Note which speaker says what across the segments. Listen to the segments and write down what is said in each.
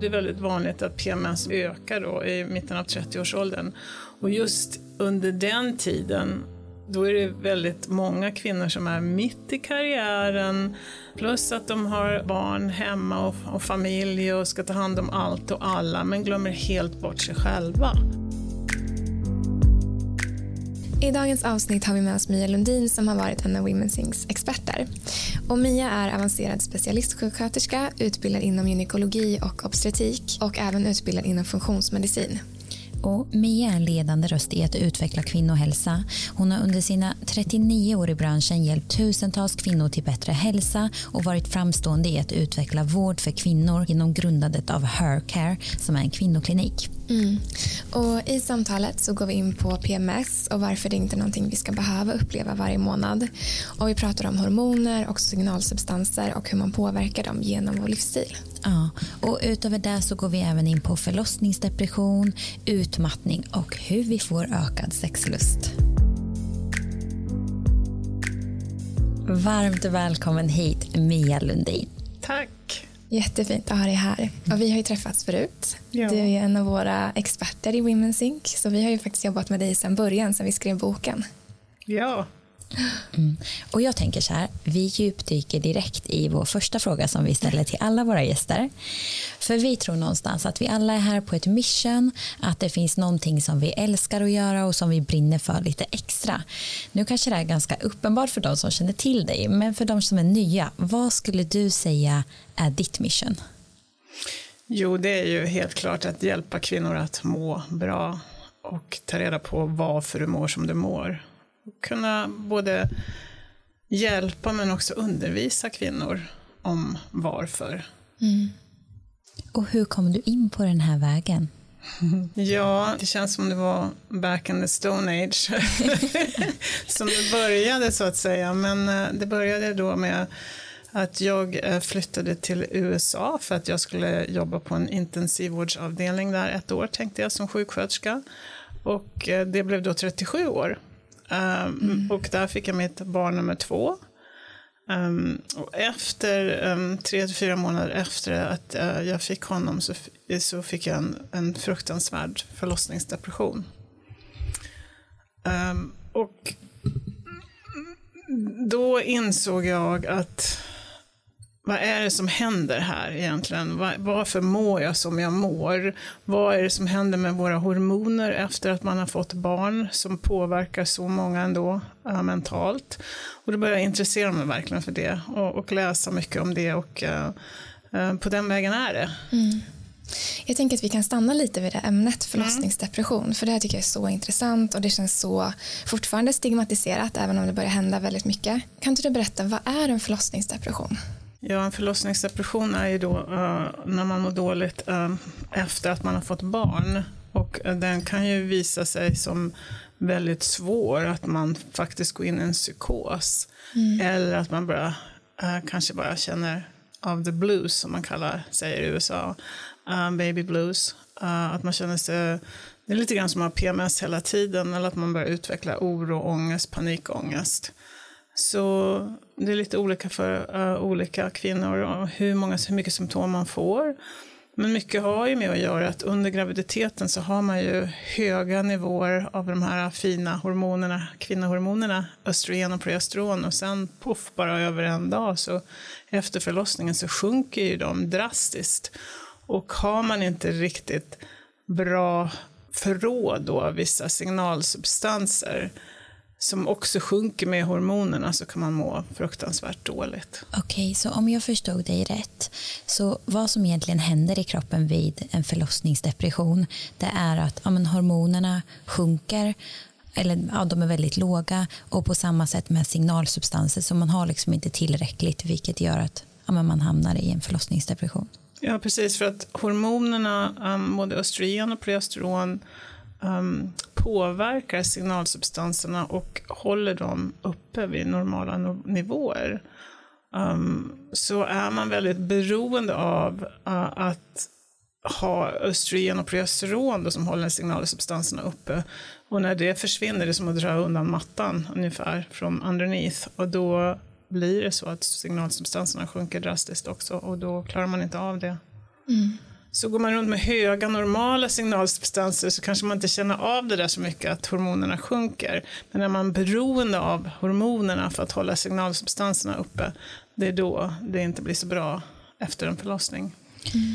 Speaker 1: Det är väldigt vanligt att PMS ökar då i mitten av 30-årsåldern. Och just under den tiden då är det väldigt många kvinnor som är mitt i karriären, plus att de har barn hemma och, och familj och ska ta hand om allt och alla, men glömmer helt bort sig själva.
Speaker 2: I dagens avsnitt har vi med oss Mia Lundin som har varit en av Women's Incs experter. Och Mia är avancerad specialistsjuksköterska, utbildad inom gynekologi och obstetrik och även utbildad inom funktionsmedicin.
Speaker 3: Och Mia är en ledande röst i att utveckla kvinnohälsa. Hon har under sina 39 år i branschen hjälpt tusentals kvinnor till bättre hälsa och varit framstående i att utveckla vård för kvinnor genom grundandet av Hercare som är en kvinnoklinik.
Speaker 2: Mm. Och I samtalet så går vi in på PMS och varför det inte är någonting vi ska behöva uppleva varje månad. Och Vi pratar om hormoner och signalsubstanser och hur man påverkar dem genom vår livsstil.
Speaker 3: Ja, och utöver det så går vi även in på förlossningsdepression, utmattning och hur vi får ökad sexlust. Varmt välkommen hit Mia Lundin.
Speaker 1: Tack.
Speaker 2: Jättefint att ha dig här. Och vi har ju träffats förut.
Speaker 1: Ja.
Speaker 2: Du är en av våra experter i Women's Inc. Så vi har ju faktiskt jobbat med dig sedan början, sedan vi skrev boken.
Speaker 1: Ja,
Speaker 3: Mm. Och jag tänker så här, vi djupdyker direkt i vår första fråga som vi ställer till alla våra gäster. För vi tror någonstans att vi alla är här på ett mission, att det finns någonting som vi älskar att göra och som vi brinner för lite extra. Nu kanske det är ganska uppenbart för de som känner till dig, men för de som är nya, vad skulle du säga är ditt mission?
Speaker 1: Jo, det är ju helt klart att hjälpa kvinnor att må bra och ta reda på varför du mår som du mår kunna både hjälpa men också undervisa kvinnor om varför. Mm.
Speaker 3: Och hur kom du in på den här vägen?
Speaker 1: Ja, det känns som det var back in the stone age som det började så att säga. Men eh, det började då med att jag eh, flyttade till USA för att jag skulle jobba på en intensivvårdsavdelning där ett år tänkte jag som sjuksköterska. Och eh, det blev då 37 år. Um, mm. Och där fick jag mitt barn nummer två. Um, och efter, um, tre till fyra månader efter att uh, jag fick honom så, så fick jag en, en fruktansvärd förlossningsdepression. och då insåg jag att vad är det som händer här egentligen? Varför mår jag som jag mår? Vad är det som händer med våra hormoner efter att man har fått barn som påverkar så många ändå äh, mentalt? Och då började jag intressera mig verkligen för det och, och läsa mycket om det och äh, på den vägen är det. Mm.
Speaker 2: Jag tänker att vi kan stanna lite vid det ämnet förlossningsdepression mm. för det här tycker jag är så intressant och det känns så fortfarande stigmatiserat även om det börjar hända väldigt mycket. Kan inte du berätta vad är en förlossningsdepression?
Speaker 1: Ja, en förlossningsdepression är ju då uh, när man mår dåligt uh, efter att man har fått barn. Och uh, den kan ju visa sig som väldigt svår, att man faktiskt går in i en psykos. Mm. Eller att man bara, kanske bara känner av the blues, som man kallar, säger i USA. baby blues. att man känner sig, det är lite grann som att ha PMS hela tiden, eller att man börjar utveckla oro, ångest, panikångest. Så det är lite olika för uh, olika kvinnor och hur, många, hur mycket symptom man får. Men mycket har ju med att göra att under graviditeten så har man ju höga nivåer av de här fina hormonerna, kvinnohormonerna, östrogen och progesteron och sen poff bara över en dag så efter förlossningen så sjunker ju de drastiskt. Och har man inte riktigt bra förråd då av vissa signalsubstanser som också sjunker med hormonerna så kan man må fruktansvärt dåligt.
Speaker 3: Okej, okay, så om jag förstod dig rätt, så vad som egentligen händer i kroppen vid en förlossningsdepression, det är att ja, men hormonerna sjunker eller ja, de är väldigt låga och på samma sätt med signalsubstanser så man har liksom inte tillräckligt vilket gör att ja, man hamnar i en förlossningsdepression.
Speaker 1: Ja, precis, för att hormonerna, både östrogen och progesteron, um, påverkar signalsubstanserna och håller dem uppe vid normala nivåer. Um, så är man väldigt beroende av uh, att ha östrogen och progesteron då, som håller signalsubstanserna uppe. Och när det försvinner, det är som att dra undan mattan ungefär från underneath. Och då blir det så att signalsubstanserna sjunker drastiskt också och då klarar man inte av det. Mm. Så går man runt med höga normala signalsubstanser så kanske man inte känner av det där så mycket att hormonerna sjunker. Men är man beroende av hormonerna för att hålla signalsubstanserna uppe, det är då det inte blir så bra efter en förlossning.
Speaker 3: Mm.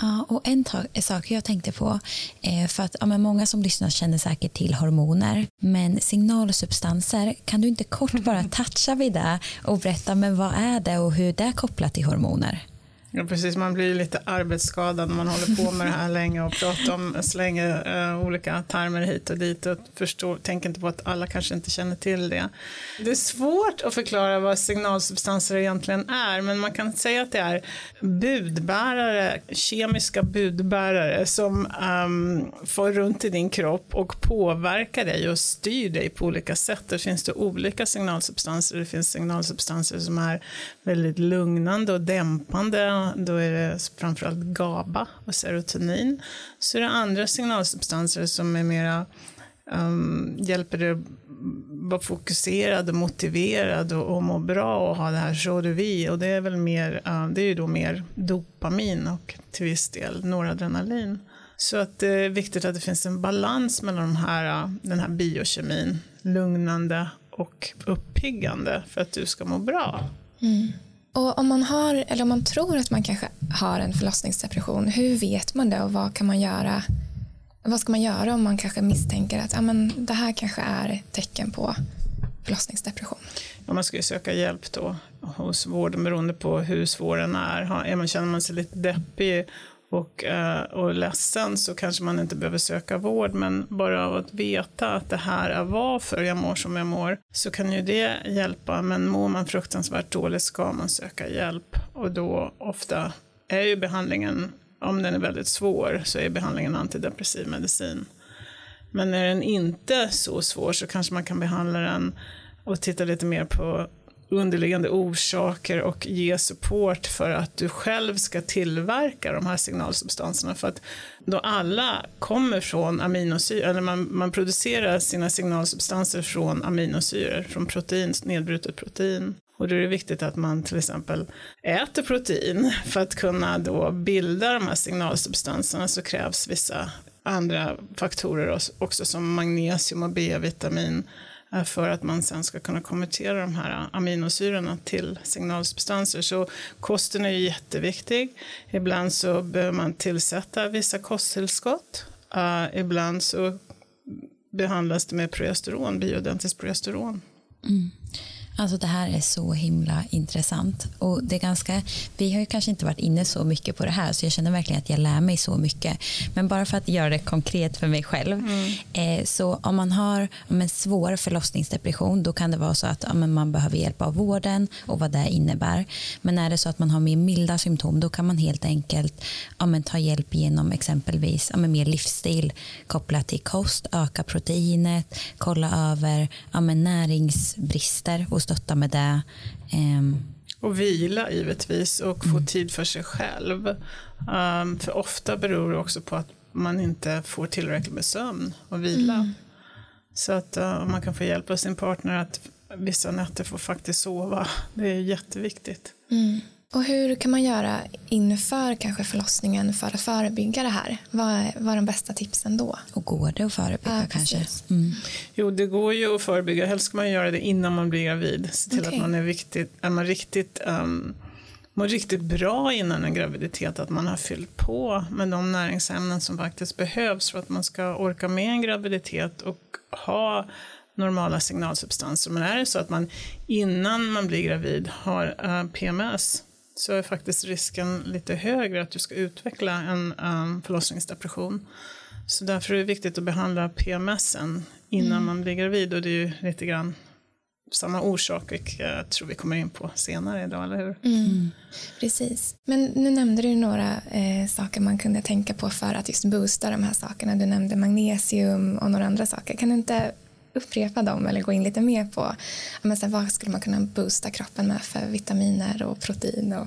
Speaker 3: Ja, och en sak jag tänkte på, är för att ja, men många som lyssnar känner säkert till hormoner, men signalsubstanser, kan du inte kort bara toucha vid det och berätta men vad är det och hur det är kopplat till hormoner?
Speaker 1: Ja, precis. Man blir lite arbetsskadad när man håller på med det här länge och pratar om, slänger uh, olika termer hit och dit och förstår, tänker inte på att alla kanske inte känner till det. Det är svårt att förklara vad signalsubstanser egentligen är, men man kan säga att det är budbärare, kemiska budbärare som um, får runt i din kropp och påverkar dig och styr dig på olika sätt. Det finns det olika signalsubstanser. Det finns signalsubstanser som är väldigt lugnande och dämpande då är det framförallt GABA och serotonin. Så är det andra signalsubstanser som är mera um, hjälper dig att vara fokuserad och motiverad och, och må bra och ha det här så de vie. Och det är väl mer, uh, det är ju då mer dopamin och till viss del noradrenalin. Så att det är viktigt att det finns en balans mellan de här, uh, den här biokemin, lugnande och uppiggande för att du ska må bra. Mm.
Speaker 2: Och om man har, eller om man tror att man kanske har en förlossningsdepression, hur vet man det och vad kan man göra? Vad ska man göra om man kanske misstänker att ah, men det här kanske är ett tecken på förlossningsdepression?
Speaker 1: Ja, man ska ju söka hjälp då hos vården beroende på hur svår den är. Känner man sig lite deppig och, eh, och ledsen så kanske man inte behöver söka vård, men bara av att veta att det här är varför jag mår som jag mår, så kan ju det hjälpa. Men mår man fruktansvärt dåligt ska man söka hjälp och då ofta är ju behandlingen, om den är väldigt svår, så är behandlingen antidepressiv medicin. Men är den inte så svår så kanske man kan behandla den och titta lite mer på underliggande orsaker och ge support för att du själv ska tillverka de här signalsubstanserna. För att då alla kommer från aminosyror, eller man, man producerar sina signalsubstanser från aminosyror, från protein, nedbrutet protein. Och då är det viktigt att man till exempel äter protein för att kunna då bilda de här signalsubstanserna så krävs vissa andra faktorer också som magnesium och B-vitamin Eh, för att man sen ska kunna konvertera de här aminosyrorna till signalsubstanser. Så kosten är ju jätteviktig. Ibland så behöver man tillsätta vissa kosttillskott. Uh, ibland så behandlas det med progesteron, bioidentiskt progesteron.
Speaker 3: Mm. Alltså det här är så himla intressant. Och det är ganska, vi har ju kanske inte varit inne så mycket på det här så jag känner verkligen att jag lär mig så mycket. Men bara för att göra det konkret för mig själv. Mm. Eh, så om man har om en svår förlossningsdepression då kan det vara så att ja, man behöver hjälp av vården och vad det innebär. Men är det så att man har mer milda symptom då kan man helt enkelt ja, ta hjälp genom exempelvis ja, mer livsstil kopplat till kost, öka proteinet, kolla över ja, näringsbrister och stötta med det.
Speaker 1: Um. Och vila givetvis och få mm. tid för sig själv. Um, för ofta beror det också på att man inte får tillräckligt med sömn och vila. Mm. Så att uh, man kan få hjälp av sin partner att vissa nätter får faktiskt sova. Det är jätteviktigt.
Speaker 2: Mm. Och hur kan man göra inför kanske förlossningen för att förebygga det här? Vad är, vad är de bästa tipsen då?
Speaker 3: Och går det att förebygga ja, kanske?
Speaker 1: Mm. Jo, det går ju att förebygga. Helst ska man göra det innan man blir gravid. Se till okay. att man är, viktigt, är man riktigt, um, mår riktigt bra innan en graviditet. Att man har fyllt på med de näringsämnen som faktiskt behövs för att man ska orka med en graviditet och ha normala signalsubstanser. Men är det så att man innan man blir gravid har uh, PMS så är faktiskt risken lite högre att du ska utveckla en um, förlossningsdepression. Så därför är det viktigt att behandla PMSen innan mm. man blir gravid och det är ju lite grann samma orsak, vilket jag tror vi kommer in på senare idag, eller hur?
Speaker 2: Mm. mm. Precis. Men nu nämnde du några eh, saker man kunde tänka på för att just boosta de här sakerna. Du nämnde magnesium och några andra saker. Kan du inte upprepa dem eller gå in lite mer på men så här, vad skulle man kunna boosta kroppen med för vitaminer och protein och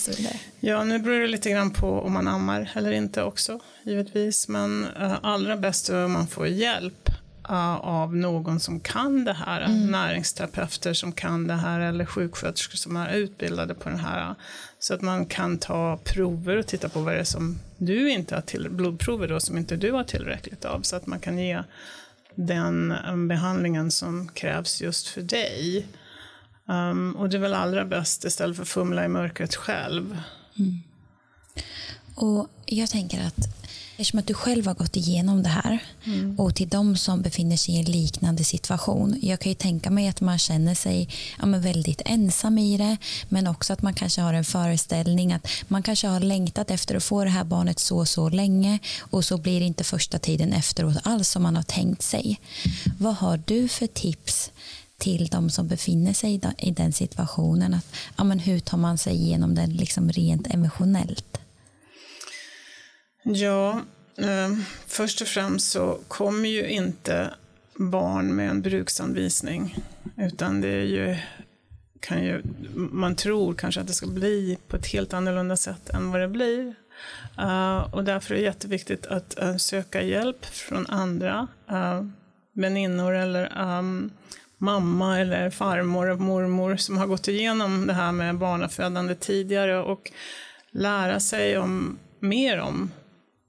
Speaker 2: så vidare?
Speaker 1: Ja, nu beror det lite grann på om man ammar eller inte också givetvis, men uh, allra bäst är om man får hjälp uh, av någon som kan det här, mm. näringsterapeuter som kan det här eller sjuksköterskor som är utbildade på den här. Så att man kan ta prover och titta på vad det är som du inte har till, blodprover då som inte du har tillräckligt av så att man kan ge den um, behandlingen som krävs just för dig. Um, och det är väl allra bäst istället för att fumla i mörkret själv. Mm.
Speaker 3: Och jag tänker att Eftersom att du själv har gått igenom det här mm. och till de som befinner sig i en liknande situation. Jag kan ju tänka mig att man känner sig ja, väldigt ensam i det men också att man kanske har en föreställning att man kanske har längtat efter att få det här barnet så så länge och så blir det inte första tiden efteråt alls som man har tänkt sig. Vad har du för tips till de som befinner sig i den situationen? Att, ja, men hur tar man sig igenom den liksom rent emotionellt?
Speaker 1: Ja, eh, först och främst så kommer ju inte barn med en bruksanvisning, utan det är ju, kan ju, man tror kanske att det ska bli på ett helt annorlunda sätt än vad det blir. Uh, och därför är det jätteviktigt att uh, söka hjälp från andra, uh, väninnor eller um, mamma eller farmor och mormor som har gått igenom det här med barnafödande tidigare och lära sig om, mer om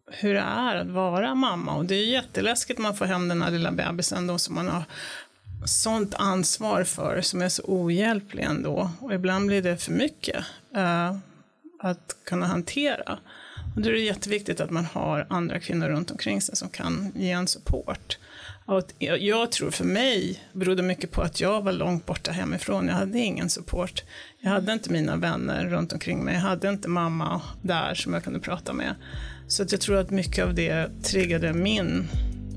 Speaker 1: hur det är att vara mamma. Och det är jätteläskigt när man får hem den här lilla bebisen då som man har sånt ansvar för som är så ohjälplig ändå. Och ibland blir det för mycket eh, att kunna hantera. Och då är det jätteviktigt att man har andra kvinnor runt omkring sig som kan ge en support. Och jag tror för mig berodde mycket på att jag var långt borta hemifrån. Jag hade ingen support. Jag hade inte mina vänner runt omkring mig. Jag hade inte mamma där som jag kunde prata med. Så att jag tror att mycket av det triggade min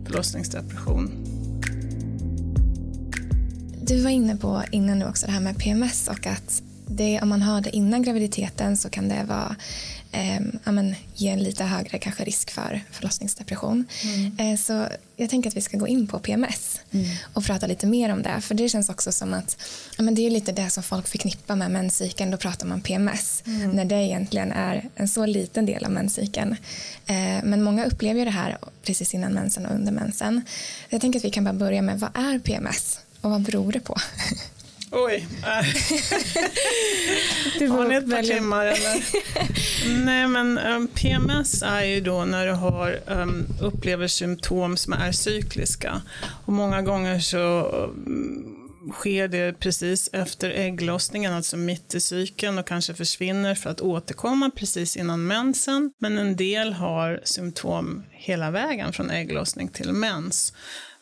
Speaker 1: förlossningsdepression.
Speaker 2: Du var inne på innan nu också det här med PMS och att det, om man har det innan graviditeten så kan det vara eh, ja, men, ge en lite högre kanske risk för förlossningsdepression. Mm. Eh, så jag tänker att vi ska gå in på PMS mm. och prata lite mer om det. För det känns också som att ja, men det är lite det som folk förknippar med menscykeln. Då pratar man PMS mm. när det egentligen är en så liten del av menscykeln. Eh, men många upplever det här precis innan mensen och under mensen. Jag tänker att vi kan bara börja med vad är PMS och vad beror det på?
Speaker 1: Oj. du Har ni ett par timmar eller? Nej men um, PMS är ju då när du har, um, upplever symptom som är cykliska. Och många gånger så um, sker det precis efter ägglossningen, alltså mitt i cykeln och kanske försvinner för att återkomma precis innan mensen. Men en del har symptom hela vägen från ägglossning till mens.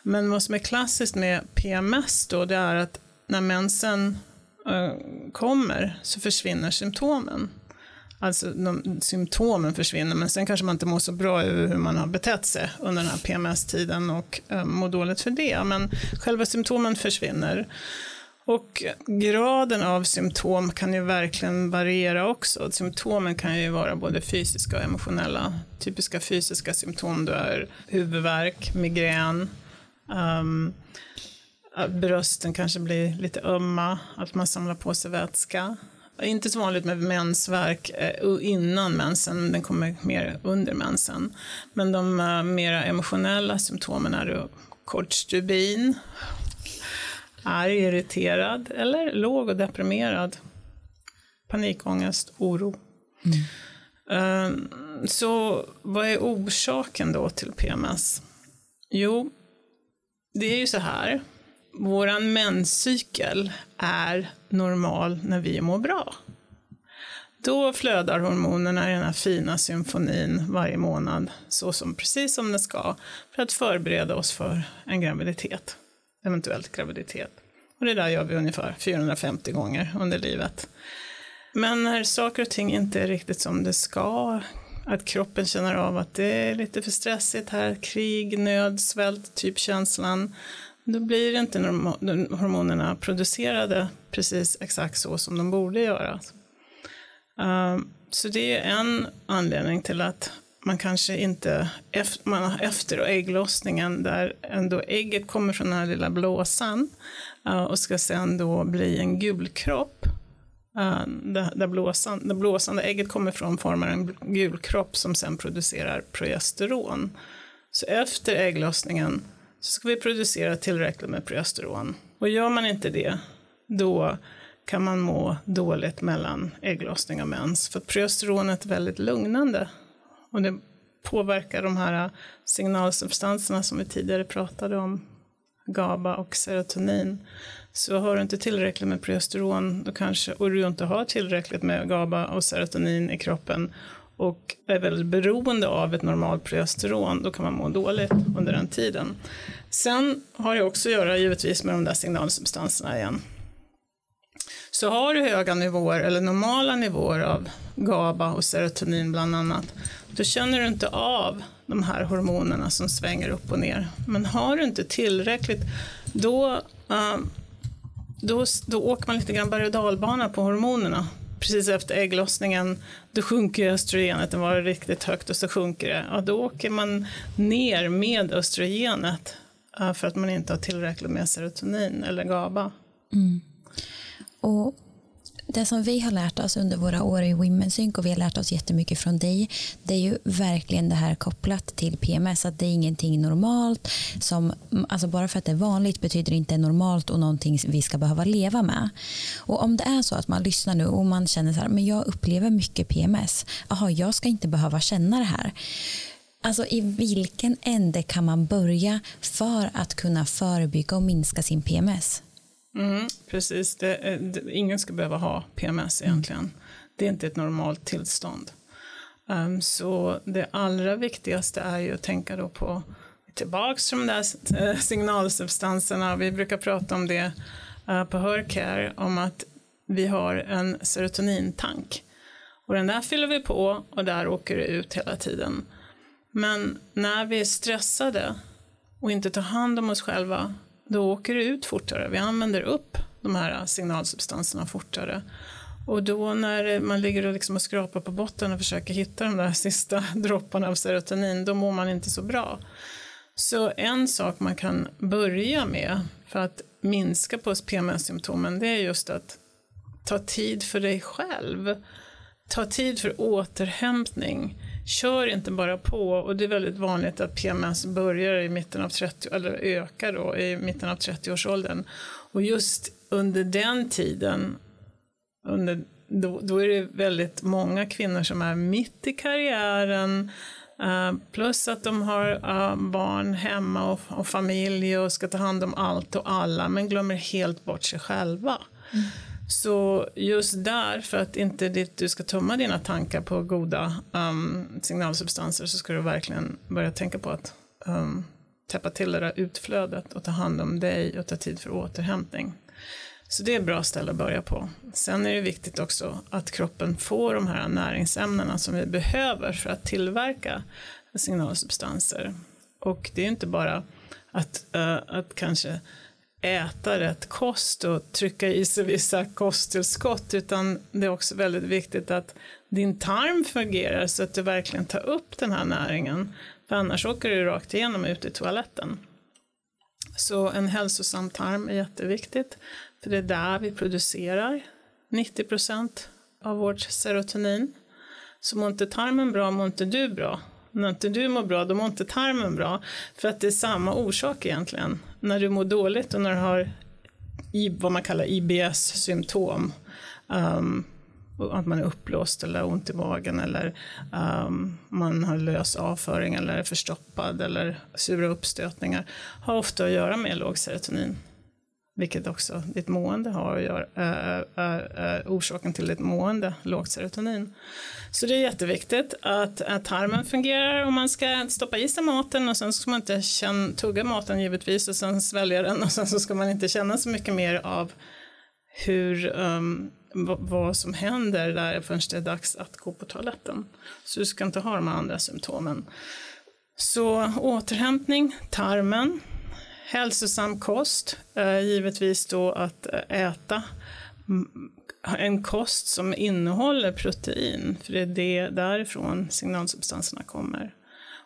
Speaker 1: Men vad som är klassiskt med PMS då, det är att när mensen eh, kommer så försvinner symptomen. Alltså de, symptomen försvinner, men sen kanske man inte mår så bra över hur man har betett sig under den här PMS-tiden och eh, mår dåligt för det. Men själva symptomen försvinner. Och graden av symptom kan ju verkligen variera också. Symptomen kan ju vara både fysiska och emotionella. Typiska fysiska symptom då är huvudvärk, migrän, um, brösten kanske blir lite ömma, att man samlar på sig vätska. Inte så vanligt med mensvärk eh, innan mensen, den kommer mer under mensen. Men de uh, mera emotionella symptomen är kort stubin, arg, irriterad eller låg och deprimerad. Panikångest, oro. Mm. Uh, så vad är orsaken då till PMS? Jo, det är ju så här våran menscykel är normal när vi mår bra. Då flödar hormonerna i den här fina symfonin varje månad, så som, precis som det ska, för att förbereda oss för en graviditet, eventuellt graviditet. Och det där gör vi ungefär 450 gånger under livet. Men när saker och ting inte är riktigt som det ska, att kroppen känner av att det är lite för stressigt här, krig, nöd, svält, typ känslan, då blir inte hormonerna producerade precis exakt så som de borde göra. Ehm, så det är en anledning till att man kanske inte, man efter ägglossningen, där ändå ägget kommer från den här lilla blåsan eh, och ska sen då bli en gulkropp, ehm, där, blåsan, där blåsan, där ägget kommer från formar en gulkropp som sen producerar progesteron. Så efter ägglossningen så ska vi producera tillräckligt med progesteron. Och gör man inte det, då kan man må dåligt mellan ägglossning och mens. För progesteronet är väldigt lugnande. Och det påverkar de här signalsubstanserna som vi tidigare pratade om, GABA och serotonin. Så har du inte tillräckligt med progesteron då kanske, och du inte har tillräckligt med GABA och serotonin i kroppen och är väldigt beroende av ett normalt progesteron, då kan man må dåligt under den tiden. Sen har det också att göra givetvis med de där signalsubstanserna igen. Så har du höga nivåer eller normala nivåer av GABA och serotonin bland annat, då känner du inte av de här hormonerna som svänger upp och ner. Men har du inte tillräckligt, då, eh, då, då åker man lite grann berg och dalbana på hormonerna. Precis efter ägglossningen, då sjunker östrogenet, det var riktigt högt och så sjunker det. Ja, då åker man ner med östrogenet för att man inte har tillräckligt med serotonin eller GABA. Mm.
Speaker 3: Och det som vi har lärt oss under våra år i Women's Sync och vi har lärt oss jättemycket från dig det är ju verkligen det här kopplat till PMS att det är ingenting normalt som alltså bara för att det är vanligt betyder det inte normalt och någonting vi ska behöva leva med. Och om det är så att man lyssnar nu och man känner så här men jag upplever mycket PMS jaha jag ska inte behöva känna det här. Alltså i vilken ände kan man börja för att kunna förebygga och minska sin PMS?
Speaker 1: Mm, precis, det, det, ingen ska behöva ha PMS egentligen. Mm. Det är inte ett normalt tillstånd. Um, så det allra viktigaste är ju att tänka då på tillbaks till de där signalsubstanserna. Vi brukar prata om det uh, på Hörcare, om att vi har en serotonintank. Och den där fyller vi på och där åker det ut hela tiden. Men när vi är stressade och inte tar hand om oss själva då åker det ut fortare. Vi använder upp de här signalsubstanserna fortare. Och då när man ligger och, liksom och skrapar på botten och försöker hitta de där sista dropparna av serotonin, då mår man inte så bra. Så en sak man kan börja med för att minska på PMS-symptomen, det är just att ta tid för dig själv. Ta tid för återhämtning kör inte bara på och det är väldigt vanligt att PMS börjar i mitten av 30, eller ökar då i mitten av 30-årsåldern. Och just under den tiden, under, då, då, är det väldigt många kvinnor som är mitt i karriären, uh, plus att de har uh, barn hemma och, och, familj och ska ta hand om allt och alla, men glömmer helt bort sig själva. Mm. Så just där, för att inte det, du ska tömma dina tankar på goda um, signalsubstanser så ska du verkligen börja tänka på att um, täppa till det där utflödet och ta hand om dig och ta tid för återhämtning. Så det är ett bra ställe att börja på. Sen är det viktigt också att kroppen får de här näringsämnena som vi behöver för att tillverka signalsubstanser. Och det är inte bara att, uh, att kanske äta rätt kost och trycka i sig vissa kosttillskott utan det är också väldigt viktigt att din tarm fungerar så att du verkligen tar upp den här näringen. För annars åker du rakt igenom ut i toaletten. Så en hälsosam tarm är jätteviktigt för det är där vi producerar 90 procent av vårt serotonin. Så mår inte tarmen bra mår inte du bra när inte du mår bra, då mår inte tarmen bra. För att det är samma orsak egentligen. När du mår dåligt och när du har vad man kallar IBS-symptom, um, att man är uppblåst eller ont i magen eller um, man har lös avföring eller är förstoppad eller sura uppstötningar, har ofta att göra med låg serotonin vilket också ditt mående har att göra, är, är, är orsaken till ditt mående, lågt serotonin. Så det är jätteviktigt att, att tarmen fungerar och man ska stoppa i sig maten och sen ska man inte känna, tugga maten givetvis och sen svälja den och sen så ska man inte känna så mycket mer av hur, um, vad som händer där förrän det är dags att gå på toaletten. Så du ska inte ha de andra symptomen. Så återhämtning, tarmen, Hälsosam kost, eh, givetvis då att eh, äta en kost som innehåller protein, för det är det därifrån signalsubstanserna kommer.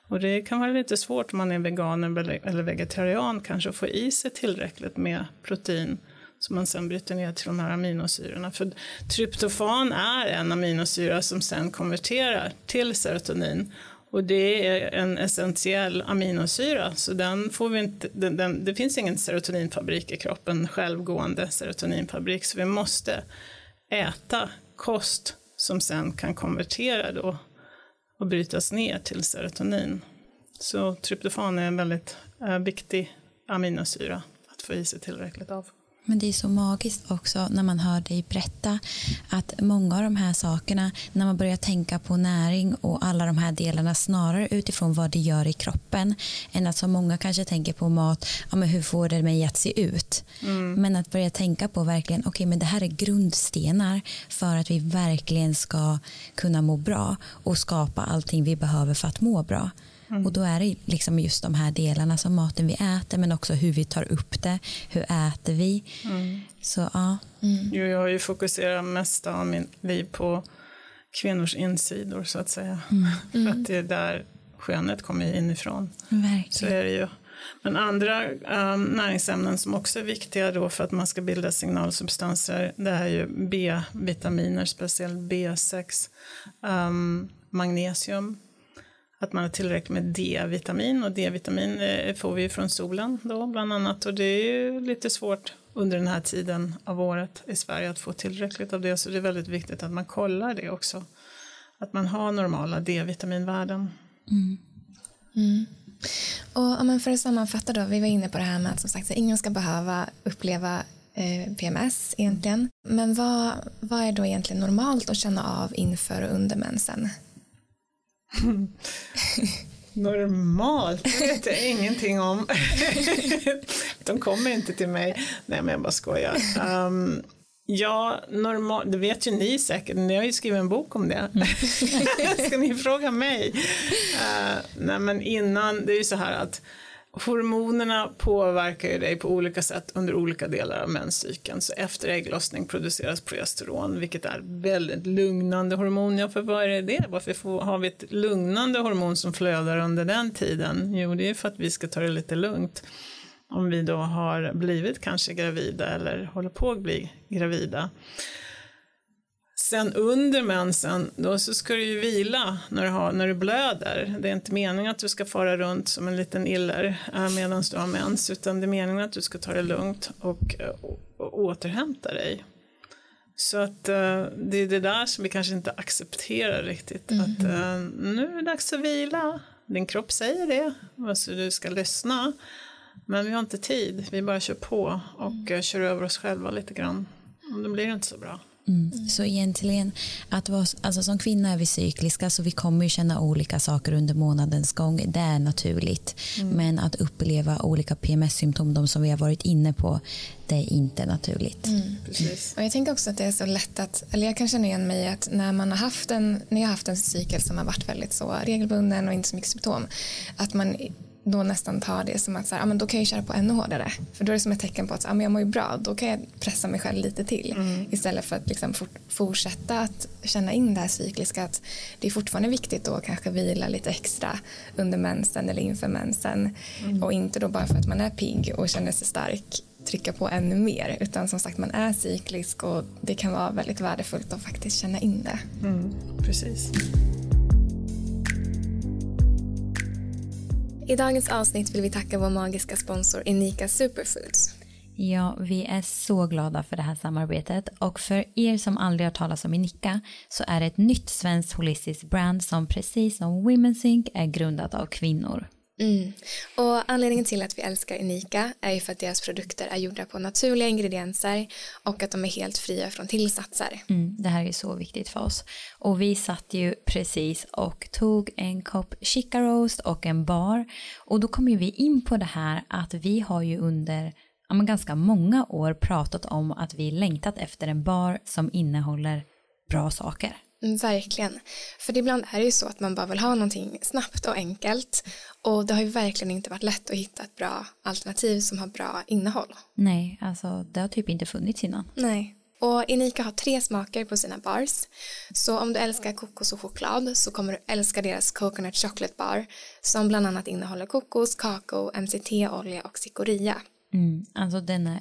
Speaker 1: Och det kan vara lite svårt om man är vegan eller vegetarian kanske att få i sig tillräckligt med protein som man sen bryter ner till de här aminosyrorna. För tryptofan är en aminosyra som sen konverterar till serotonin och det är en essentiell aminosyra, så den får vi inte, den, den, det finns ingen serotoninfabrik i kroppen, självgående serotoninfabrik, så vi måste äta kost som sen kan konvertera då och brytas ner till serotonin. Så tryptofan är en väldigt eh, viktig aminosyra att få i sig tillräckligt av.
Speaker 3: Men det är så magiskt också när man hör dig berätta att många av de här sakerna, när man börjar tänka på näring och alla de här delarna snarare utifrån vad det gör i kroppen än att så många kanske tänker på mat, ja, men hur får det mig att se ut? Mm. Men att börja tänka på verkligen, okej okay, men det här är grundstenar för att vi verkligen ska kunna må bra och skapa allting vi behöver för att må bra. Mm. Och då är det liksom just de här delarna som maten vi äter men också hur vi tar upp det, hur äter vi. Mm. Så ja.
Speaker 1: Mm. Jo, jag har ju fokuserat mest av mitt liv på kvinnors insidor så att säga. Mm. För att det är där skönhet kommer inifrån.
Speaker 3: Verkligen.
Speaker 1: Så är det ju. Men andra um, näringsämnen som också är viktiga då för att man ska bilda signalsubstanser det är ju B-vitaminer, speciellt B6, um, magnesium, att man har tillräckligt med D-vitamin och D-vitamin eh, får vi från solen då bland annat och det är ju lite svårt under den här tiden av året i Sverige att få tillräckligt av det så det är väldigt viktigt att man kollar det också. Att man har normala D-vitaminvärden. Mm.
Speaker 2: Mm. Och men för att sammanfatta då, vi var inne på det här med att som sagt ingen ska behöva uppleva eh, PMS egentligen. Men vad, vad är då egentligen normalt att känna av inför och under mensen?
Speaker 1: Normalt, det vet jag ingenting om. De kommer inte till mig. Nej, men jag bara skojar. Um, ja, normalt, det vet ju ni säkert. Ni har ju skrivit en bok om det. Mm. Ska ni fråga mig? Uh, nej, men innan, det är ju så här att Hormonerna påverkar ju dig på olika sätt under olika delar av menscykeln. Så efter ägglossning produceras progesteron, vilket är väldigt lugnande hormon. Ja, för vad är det? Varför får, har vi ett lugnande hormon som flödar under den tiden? Jo, det är för att vi ska ta det lite lugnt. Om vi då har blivit kanske gravida eller håller på att bli gravida. Sen under mensen, då så ska du ju vila när du, har, när du blöder. Det är inte meningen att du ska fara runt som en liten iller äh, medan du har mens, utan det är meningen att du ska ta det lugnt och, och, och återhämta dig. Så att uh, det är det där som vi kanske inte accepterar riktigt, mm att uh, nu är det dags att vila. Din kropp säger det, alltså du ska lyssna. Men vi har inte tid, vi bara kör på och uh, kör över oss själva lite grann. Och då blir det inte så bra.
Speaker 3: Mm. Så egentligen, att vara, alltså som kvinna är vi cykliska så vi kommer ju känna olika saker under månadens gång. Det är naturligt. Mm. Men att uppleva olika PMS-symptom, de som vi har varit inne på, det är inte naturligt. Mm.
Speaker 2: Och jag tänker också att det är så lätt att, eller jag kan känna igen mig att när man har haft en, när jag har haft en cykel som har varit väldigt så regelbunden och inte så mycket symptom, att man då nästan tar det som att så här, ah, men då kan jag köra på ännu hårdare. För då är det som ett tecken på att ah, men jag mår ju bra, då kan jag pressa mig själv lite till. Mm. Istället för att liksom for, fortsätta att känna in det här cykliska. Att det är fortfarande viktigt då att kanske vila lite extra under mensen eller inför mensen. Mm. Och inte då bara för att man är pigg och känner sig stark trycka på ännu mer. Utan som sagt man är cyklisk och det kan vara väldigt värdefullt att faktiskt känna in det.
Speaker 1: Mm, precis.
Speaker 2: I dagens avsnitt vill vi tacka vår magiska sponsor Unika Superfoods.
Speaker 3: Ja, vi är så glada för det här samarbetet och för er som aldrig har talat om Inika så är det ett nytt svenskt holistiskt brand som precis som Women's Inc är grundat av kvinnor.
Speaker 2: Mm. Och anledningen till att vi älskar Unika är ju för att deras produkter är gjorda på naturliga ingredienser och att de är helt fria från tillsatser.
Speaker 3: Mm, det här är så viktigt för oss. Och vi satt ju precis och tog en kopp chica roast och en bar och då kom ju vi in på det här att vi har ju under ja, ganska många år pratat om att vi längtat efter en bar som innehåller bra saker.
Speaker 2: Verkligen. För ibland är det ju så att man bara vill ha någonting snabbt och enkelt. Och det har ju verkligen inte varit lätt att hitta ett bra alternativ som har bra innehåll.
Speaker 3: Nej, alltså det har typ inte funnits innan.
Speaker 2: Nej. Och Inika har tre smaker på sina bars. Så om du älskar kokos och choklad så kommer du älska deras Coconut Chocolate Bar som bland annat innehåller kokos, kakao, MCT-olja och cikoria.
Speaker 3: Mm, alltså den är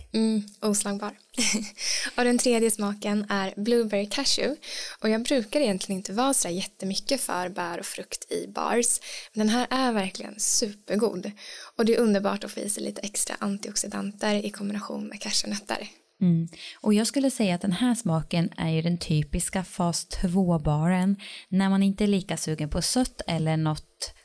Speaker 2: Mm, oslagbar. och den tredje smaken är blueberry cashew. Och jag brukar egentligen inte vara så jättemycket för bär och frukt i bars. Men den här är verkligen supergod. Och det är underbart att få i sig lite extra antioxidanter i kombination med cashewnötter.
Speaker 3: Mm. Och jag skulle säga att den här smaken är ju den typiska fas 2-baren när man inte är lika sugen på sött eller något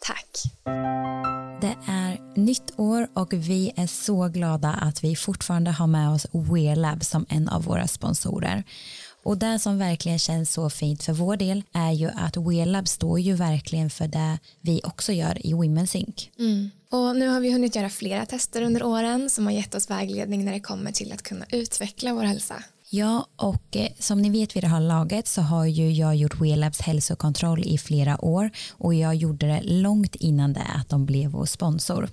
Speaker 2: Tack.
Speaker 3: Det är nytt år och vi är så glada att vi fortfarande har med oss WearLab som en av våra sponsorer. Och det som verkligen känns så fint för vår del är ju att WearLab står ju verkligen för det vi också gör i Women's Inc.
Speaker 2: Mm. Och nu har vi hunnit göra flera tester under åren som har gett oss vägledning när det kommer till att kunna utveckla vår hälsa.
Speaker 3: Ja, och eh, som ni vet vid det här laget så har ju jag gjort WeLabs hälsokontroll i flera år och jag gjorde det långt innan det att de blev vår sponsor.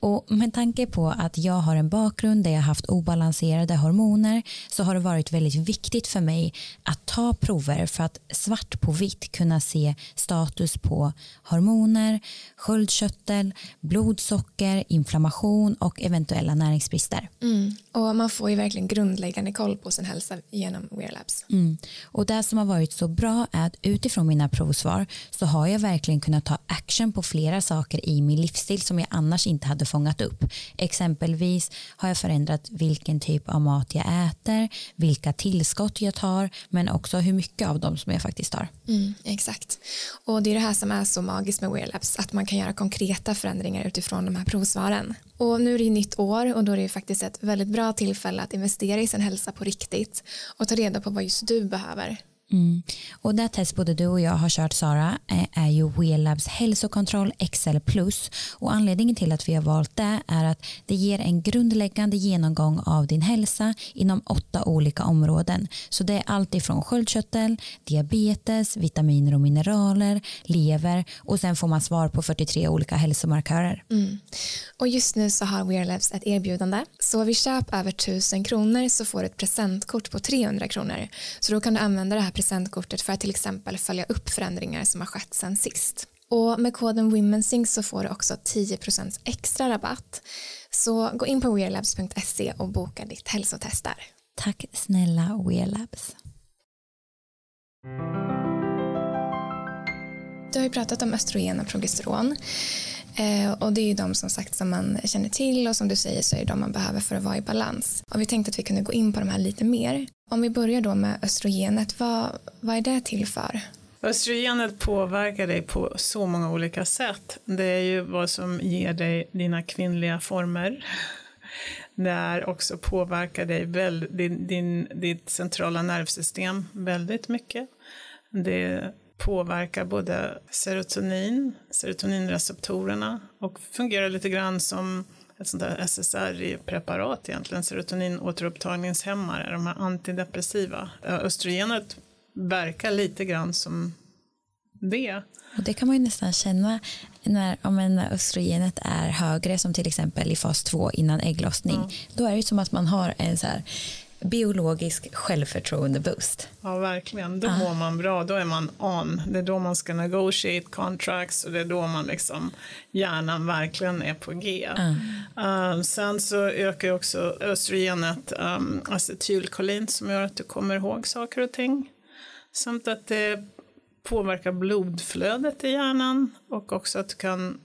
Speaker 3: Och med tanke på att jag har en bakgrund där jag haft obalanserade hormoner så har det varit väldigt viktigt för mig att ta prover för att svart på vitt kunna se status på hormoner, sköldkörtel, blodsocker, inflammation och eventuella näringsbrister.
Speaker 2: Mm. Och man får ju verkligen grundläggande koll på sin hälsa genom Wearlabs.
Speaker 3: Mm. Och det som har varit så bra är att utifrån mina provsvar så har jag verkligen kunnat ta action på flera saker i min livsstil som jag annars inte hade fångat upp. Exempelvis har jag förändrat vilken typ av mat jag äter, vilka tillskott jag tar, men också hur mycket av dem som jag faktiskt tar.
Speaker 2: Mm, exakt. Och det är det här som är så magiskt med Wearlabs, att man kan göra konkreta förändringar utifrån de här provsvaren. Och nu är det ju nytt år och då är det ju faktiskt ett väldigt bra tillfälle att investera i sin hälsa på riktigt och ta reda på vad just du behöver.
Speaker 3: Mm. Och det test både du och jag har kört Sara eh, är ju WeLabs hälsokontroll XL plus och anledningen till att vi har valt det är att det ger en grundläggande genomgång av din hälsa inom åtta olika områden. Så det är allt ifrån sköldkörtel, diabetes, vitaminer och mineraler, lever och sen får man svar på 43 olika hälsomarkörer.
Speaker 2: Mm. Och just nu så har WeLabs ett erbjudande. Så vid köp över 1000 kronor så får du ett presentkort på 300 kronor. Så då kan du använda det här presentkortet för att till exempel följa upp förändringar som har skett sen sist. Och med koden WomenSync så får du också 10% extra rabatt. Så gå in på wearlabs.se och boka ditt hälsotest där.
Speaker 3: Tack snälla Wearlabs.
Speaker 2: Du har ju pratat om östrogen och progesteron. Eh, och det är ju de som sagt som man känner till och som du säger så är det de man behöver för att vara i balans. Och vi tänkte att vi kunde gå in på de här lite mer. Om vi börjar då med östrogenet, vad, vad är det till för?
Speaker 1: Östrogenet påverkar dig på så många olika sätt. Det är ju vad som ger dig dina kvinnliga former. Det är också påverkar dig väl, din, din, ditt centrala nervsystem väldigt mycket. Det påverkar både serotonin, serotoninreceptorerna och fungerar lite grann som ett sånt där SSRI-preparat egentligen, serotoninåterupptagningshämmare, de här antidepressiva. Östrogenet verkar lite grann som det.
Speaker 3: Och det kan man ju nästan känna när, om en östrogenet är högre som till exempel i fas 2 innan ägglossning. Mm. Då är det ju som att man har en så här biologisk självförtroende-boost.
Speaker 1: Ja, verkligen. Då mår man bra, då är man on. Det är då man ska negotiate contracts och det är då man liksom, hjärnan verkligen är på G. Ah. Um, sen så ökar ju också östrogenet um, acetylkolin som gör att du kommer ihåg saker och ting. Samt att det påverkar blodflödet i hjärnan och också att du kan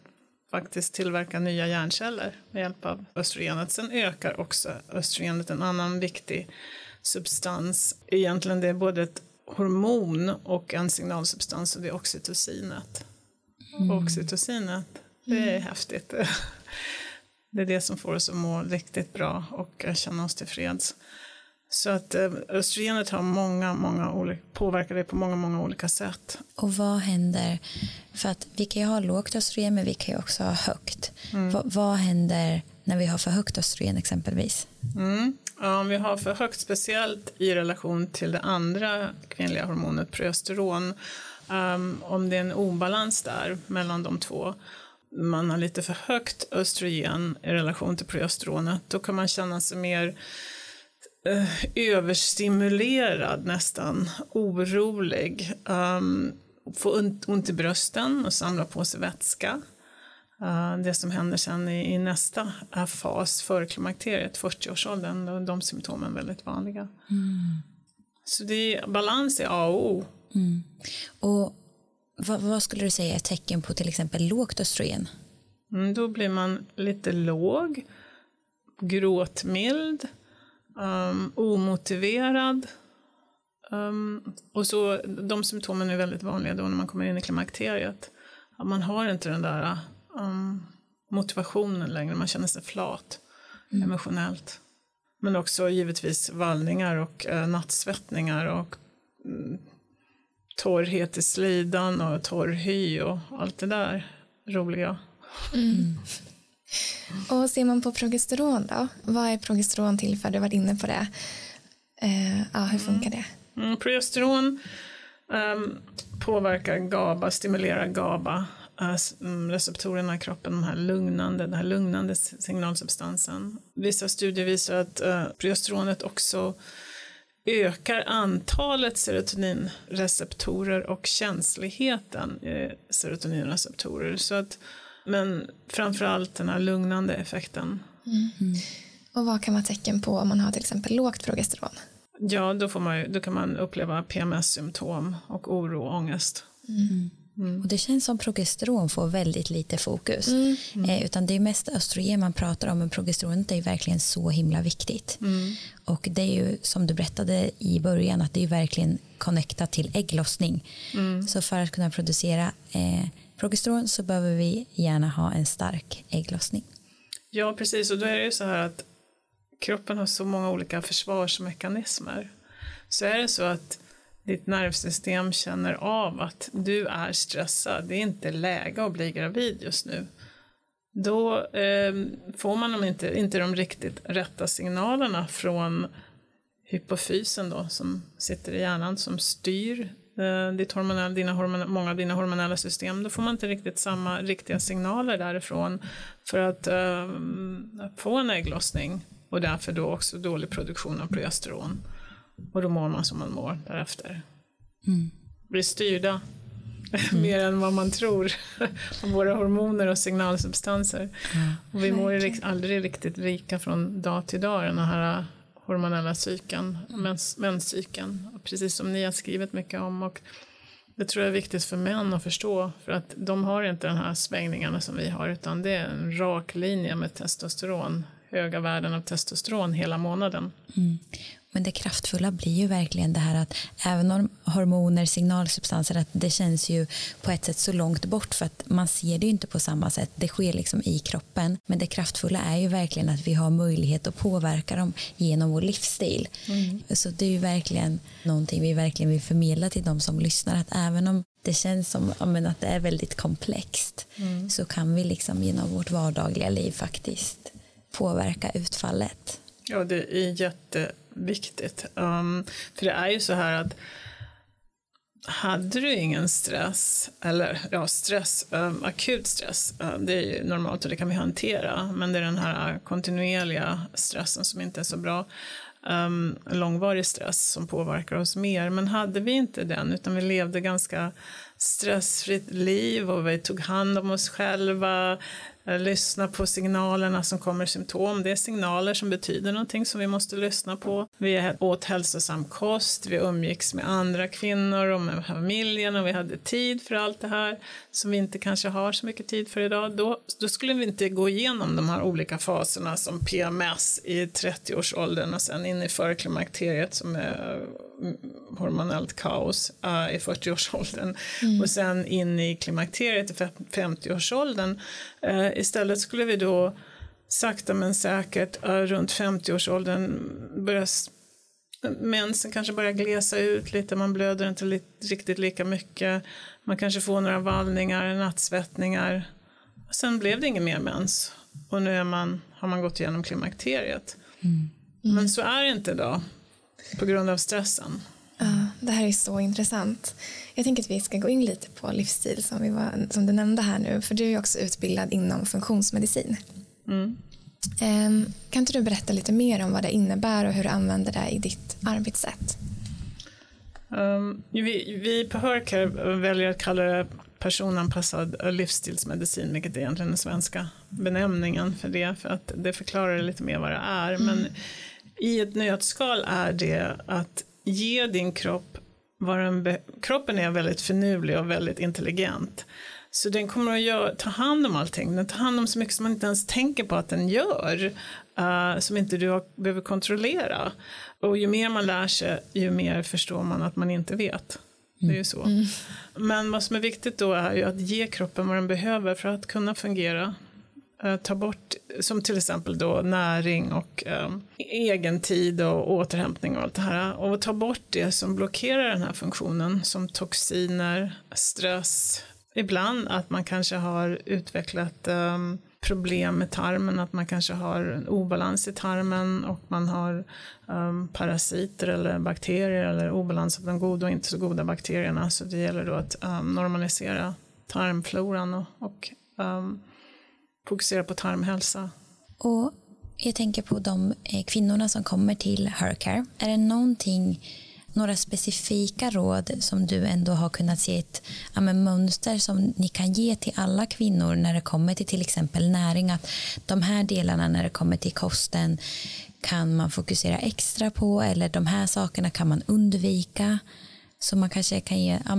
Speaker 1: faktiskt tillverka nya hjärnceller med hjälp av östrogenet. Sen ökar också östrogenet en annan viktig substans. Egentligen det är både ett hormon och en signalsubstans och det är oxytocinet. Mm. Oxytocinet, det är mm. häftigt. Det är det som får oss att må riktigt bra och känna oss tillfreds. Så att eh, östrogenet har många, många olika, påverkar det på många, många olika sätt.
Speaker 3: Och vad händer, för att vi kan ju ha lågt östrogen men vi kan ju också ha högt. Mm. Va, vad händer när vi har för högt östrogen exempelvis?
Speaker 1: Mm. Ja, om vi har för högt, speciellt i relation till det andra kvinnliga hormonet progesteron, um, om det är en obalans där mellan de två, man har lite för högt östrogen i relation till progesteronet, då kan man känna sig mer överstimulerad nästan, orolig, um, få ont i brösten och samla på sig vätska. Uh, det som händer sen i, i nästa fas före klimakteriet, 40-årsåldern, då är de symptomen väldigt vanliga. Mm. Så det är, balans är A och O.
Speaker 3: Mm. Och vad, vad, skulle du säga är tecken på till exempel lågt östrogen?
Speaker 1: Mm, då blir man lite låg, gråtmild, um, omotiverad. Um, och så, de symptomen är väldigt vanliga då när man kommer in i klimakteriet. man har inte den där um, motivationen längre, man känner sig flat mm. emotionellt. Men också givetvis vallningar och uh, nattsvettningar och mm, torrhet i slidan och torr hy och allt det där roliga. Mm.
Speaker 2: Och ser man på progesteron då? Vad är progesteron till för? Du har varit inne på det. Uh, ja, hur funkar det?
Speaker 1: Mm, mm progesteron um, påverkar GABA, stimulerar GABA-receptorerna eh, mm, i kroppen, de här lugnande, den här lugnande signalsubstansen. Vissa studier visar att uh, progesteronet också ökar antalet serotoninreceptorer och känsligheten i serotoninreceptorer. Så att men framförallt den här lugnande effekten. Mm.
Speaker 2: Och vad kan vara tecken på om man har till exempel lågt progesteron?
Speaker 1: Ja, då, får man, då kan man uppleva PMS-symptom och oro och ångest. Mm.
Speaker 3: Mm. Och det känns som progesteron får väldigt lite fokus. Mm. Mm. Eh, utan det är mest östrogen man pratar om men progesteronet är verkligen så himla viktigt. Mm. Och det är ju som du berättade i början att det är verkligen connectat till ägglossning. Mm. Så för att kunna producera eh, progesteron så behöver vi gärna ha en stark ägglossning.
Speaker 1: Ja, precis. Och då är det ju så här att kroppen har så många olika försvarsmekanismer. Så är det så att ditt nervsystem känner av att du är stressad, det är inte läge att bli gravid just nu. Då eh, får man de inte, inte de riktigt rätta signalerna från hypofysen då, som sitter i hjärnan, som styr Eh, ditt hormonell, dina hormon, många av dina hormonella system, då får man inte riktigt samma riktiga signaler därifrån för att eh, få en ägglossning och därför då också dålig produktion av progesteron. Och då mår man som man mår därefter. Mm. Blir styrda mm. mer än vad man tror av våra hormoner och signalsubstanser. Mm. Och vi mår ju aldrig riktigt rika från dag till dag, den här hormonella cykeln, mens, menscykeln, precis som ni har skrivit mycket om. Och det tror jag är viktigt för män att förstå, för att de har inte de här svängningarna som vi har, utan det är en rak linje med testosteron, höga värden av testosteron hela månaden. Mm.
Speaker 3: Men det kraftfulla blir ju verkligen det här att även om hormoner, signalsubstanser, att det känns ju på ett sätt så långt bort för att man ser det ju inte på samma sätt. Det sker liksom i kroppen. Men det kraftfulla är ju verkligen att vi har möjlighet att påverka dem genom vår livsstil. Mm. Så det är ju verkligen någonting vi verkligen vill förmedla till de som lyssnar att även om det känns som att det är väldigt komplext mm. så kan vi liksom genom vårt vardagliga liv faktiskt påverka utfallet.
Speaker 1: Ja, det är jätteviktigt. Um, för det är ju så här att hade du ingen stress, eller ja, stress, um, akut stress, um, det är ju normalt och det kan vi hantera, men det är den här kontinuerliga stressen som inte är så bra. Um, långvarig stress som påverkar oss mer. Men hade vi inte den, utan vi levde ganska stressfritt liv och vi tog hand om oss själva, lyssna på signalerna som kommer symptom. Det är signaler som betyder någonting som vi måste lyssna på. Vi åt hälsosam kost, vi umgicks med andra kvinnor och med familjen och vi hade tid för allt det här som vi inte kanske har så mycket tid för idag. Då, då skulle vi inte gå igenom de här olika faserna som PMS i 30-årsåldern och sen in i förklimakteriet som är mm, hormonellt kaos uh, i 40-årsåldern mm. och sen in i klimakteriet i 50-årsåldern. Uh, eh, istället skulle vi då sakta men säkert runt 50-årsåldern börja mensen kanske börjar glesa ut lite, man blöder inte li riktigt lika mycket. Man kanske får några vallningar, nattsvettningar. Sen blev det ingen mer mens och nu är man, har man gått igenom klimakteriet. Mm. Mm. Men så är det inte idag på grund av stressen.
Speaker 2: Ja, det här är så intressant. Jag tänker att vi ska gå in lite på livsstil som, vi var, som du nämnde här nu. För du är också utbildad inom funktionsmedicin. Mm. Um, kan inte du berätta lite mer om vad det innebär och hur du använder det i ditt arbetssätt?
Speaker 1: Um, vi, vi på Hörcare väljer att kalla det personanpassad livsstilsmedicin, vilket är egentligen den svenska benämningen för det, för att det förklarar lite mer vad det är. Mm. Men i ett nötskal är det att ge din kropp vad den kroppen är väldigt finurlig och väldigt intelligent. Så den kommer att göra, ta hand om allting. Den tar hand om så mycket som man inte ens tänker på att den gör. Uh, som inte du har, behöver kontrollera. Och ju mer man lär sig, ju mer förstår man att man inte vet. Det är ju så. Mm. Men vad som är viktigt då är ju att ge kroppen vad den behöver för att kunna fungera. Eh, ta bort, som till exempel då näring och e-, eh, egentid och återhämtning och allt det här. Och ta bort det som blockerar den här funktionen, som toxiner, stress, ibland att man kanske har utvecklat eh, problem med tarmen, att man kanske har en obalans i tarmen och man har um, parasiter eller bakterier eller obalans av de goda och inte så goda bakterierna. Så det gäller då att um, normalisera tarmfloran och, och um, fokusera på tarmhälsa.
Speaker 3: Och jag tänker på de eh, kvinnorna som kommer till Hercare. Är det någonting några specifika råd som du ändå har kunnat se ett ja, mönster som ni kan ge till alla kvinnor när det kommer till till exempel näring? Att de här delarna när det kommer till kosten kan man fokusera extra på eller de här sakerna kan man undvika? Så man kanske kan ge ja,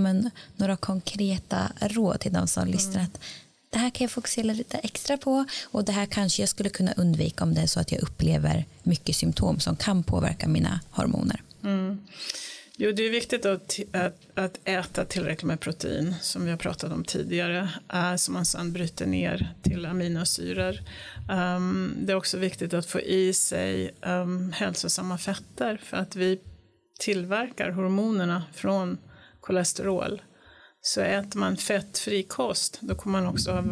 Speaker 3: några konkreta råd till de som mm. lyssnar. Att det här kan jag fokusera lite extra på och det här kanske jag skulle kunna undvika om det är så att jag upplever mycket symptom som kan påverka mina hormoner. Mm.
Speaker 1: Jo, det är viktigt att, att, att, äta tillräckligt med protein, som vi har pratat om tidigare, äh, som man sedan bryter ner till aminosyror. Um, ehm, det är också viktigt att få i sig um, hälsosamma fetter, för att vi tillverkar hormonerna från kolesterol. Så äter man fettfri kost, då kommer man också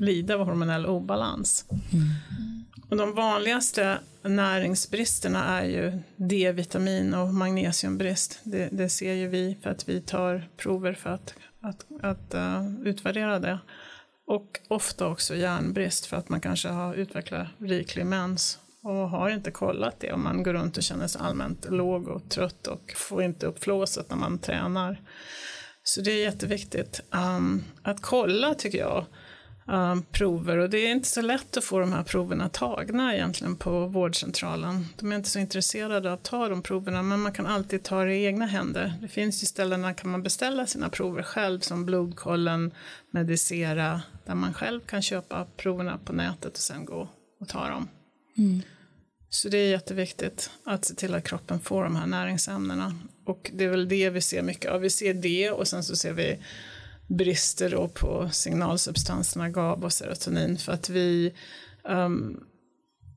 Speaker 1: lida av hormonell obalans. Mm. Och de vanligaste näringsbristerna är ju D-vitamin och magnesiumbrist. Det, det, ser ju vi för att vi tar prover för att, att, att uh, utvärdera det. Och ofta också järnbrist för att man kanske har utvecklat riklig mens och har inte kollat det och man går runt och känner sig allmänt låg och trött och får inte upp flåset när man tränar. Så det är jätteviktigt um, att kolla tycker jag uh, prover och det är inte så lätt att få de här proverna tagna egentligen på vårdcentralen. De är inte så intresserade av att ta de proverna men man kan alltid ta det i egna händer. Det finns ju ställen där kan man beställa sina prover själv som Blodkollen, Medicera där man själv kan köpa proverna på nätet och sen gå och ta dem. Mm. Så det är jätteviktigt att se till att kroppen får de här näringsämnena. Och det är väl det vi ser mycket av. Vi ser det och sen så ser vi brister då på signalsubstanserna GABA och serotonin för att vi, um,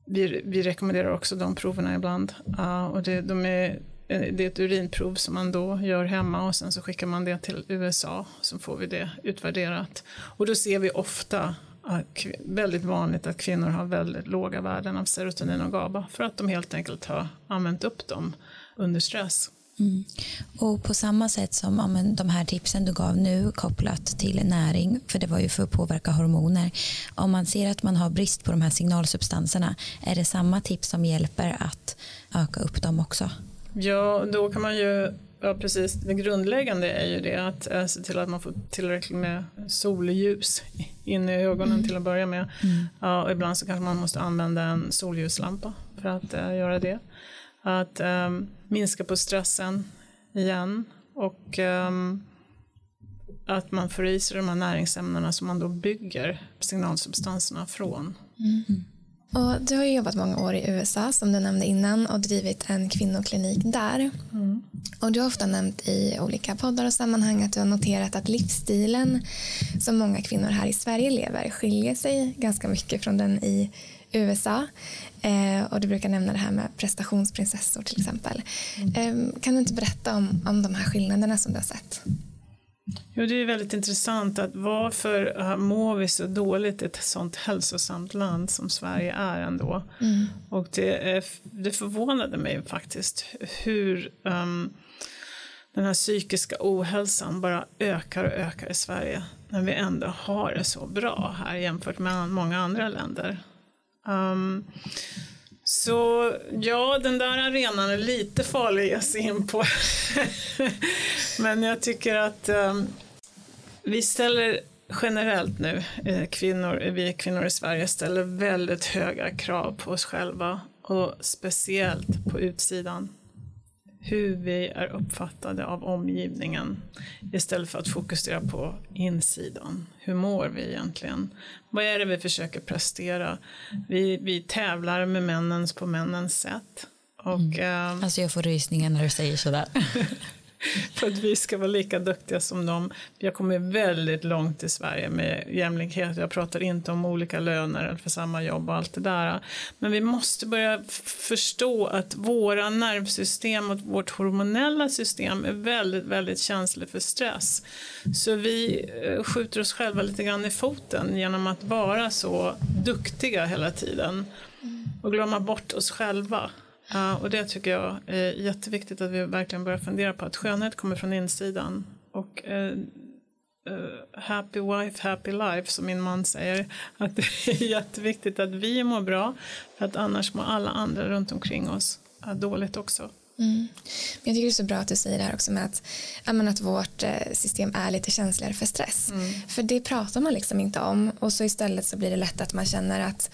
Speaker 1: vi, vi rekommenderar också de proverna ibland. Uh, och det, de är, det är ett urinprov som man då gör hemma och sen så skickar man det till USA så får vi det utvärderat. Och då ser vi ofta väldigt vanligt att kvinnor har väldigt låga värden av serotonin och GABA för att de helt enkelt har använt upp dem under stress.
Speaker 3: Mm. Och på samma sätt som ja, de här tipsen du gav nu kopplat till näring, för det var ju för att påverka hormoner. Om man ser att man har brist på de här signalsubstanserna, är det samma tips som hjälper att öka upp dem också?
Speaker 1: Ja, då kan man ju Ja, precis. Det grundläggande är ju det att äh, se till att man får tillräckligt med solljus in i ögonen mm. till att börja med. Mm. Ja, och ibland så kanske man måste använda en solljuslampa för att äh, göra det. Att ähm, minska på stressen igen och ähm, att man får i sig de här näringsämnena som man då bygger signalsubstanserna från. Mm.
Speaker 2: Och du har ju jobbat många år i USA som du nämnde innan och drivit en kvinnoklinik där. Mm. Och du har ofta nämnt i olika poddar och sammanhang att du har noterat att livsstilen som många kvinnor här i Sverige lever skiljer sig ganska mycket från den i USA. Eh, och du brukar nämna det här med prestationsprinsessor till exempel. Eh, kan du inte berätta om, om de här skillnaderna som du har sett?
Speaker 1: Jo, det är väldigt intressant att varför mår vi så dåligt i ett sånt hälsosamt land som Sverige är ändå. Mm. Och det, det förvånade mig faktiskt hur um, den här psykiska ohälsan bara ökar och ökar i Sverige när vi ändå har det så bra här jämfört med många andra länder. Um, så ja, den där arenan är lite farlig att ge sig in på. Men jag tycker att um, vi ställer generellt nu, eh, kvinnor, vi kvinnor i Sverige ställer väldigt höga krav på oss själva och speciellt på utsidan hur vi är uppfattade av omgivningen istället för att fokusera på insidan. Hur mår vi egentligen? Vad är det vi försöker prestera? Vi, vi tävlar med männens på männens sätt. Och, mm.
Speaker 3: äh, alltså jag får rysningar när du säger sådär.
Speaker 1: för att vi ska vara lika duktiga som dem. Vi har kommit väldigt långt i Sverige med jämlikhet. Jag pratar inte om olika löner för samma jobb och allt det där. Men vi måste börja förstå att våra nervsystem och vårt hormonella system är väldigt, väldigt känsligt för stress. Så vi eh, skjuter oss själva lite grann i foten genom att vara så duktiga hela tiden och glömma bort oss själva. Ja, och det tycker jag är jätteviktigt att vi verkligen börjar fundera på att skönhet kommer från insidan. Och uh, uh, happy wife, happy life som min man säger. Att det är jätteviktigt att vi mår bra för att annars mår alla andra runt omkring oss dåligt också.
Speaker 2: Mm. Jag tycker det är så bra att du säger det här också med att, att vårt eh, system är lite känsligare för stress. Mm. För det pratar man liksom inte om och så istället så blir det lätt att man känner att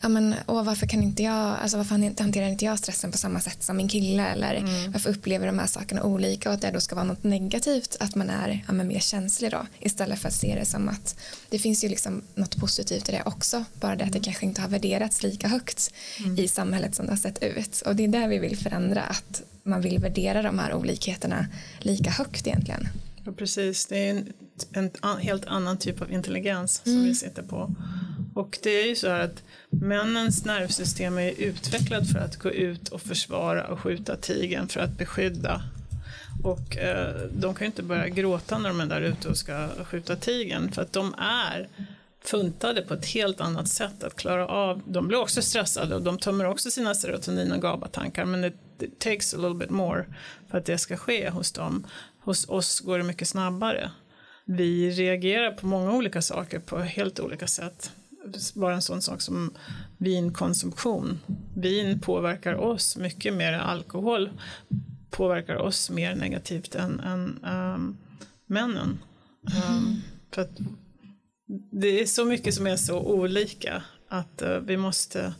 Speaker 2: ja, men, åh, varför kan inte jag, alltså varför hanterar inte jag stressen på samma sätt som min kille eller mm. varför upplever de här sakerna olika och att det då ska vara något negativt att man är ja, men, mer känslig då istället för att se det som att det finns ju liksom något positivt i det också bara det att det mm. kanske inte har värderats lika högt mm. i samhället som det har sett ut och det är där vi vill förändra att man vill värdera de här olikheterna lika högt egentligen.
Speaker 1: Ja, precis, det är en, en helt annan typ av intelligens som mm. vi sitter på och det är ju så här att männens nervsystem är utvecklat för att gå ut och försvara och skjuta tigen för att beskydda. Och eh, de kan ju inte börja gråta när de är där ute och ska skjuta tigen för att de är funtade på ett helt annat sätt att klara av. De blir också stressade och de tömmer också sina serotonin och GABA-tankar men det takes a little bit more för att det ska ske hos dem. Hos oss går det mycket snabbare. Vi reagerar på många olika saker på helt olika sätt bara en sån sak som vinkonsumtion. Vin påverkar oss mycket mer än alkohol påverkar oss mer negativt än, än um, männen. Um, för att det är så mycket som är så olika att uh, vi måste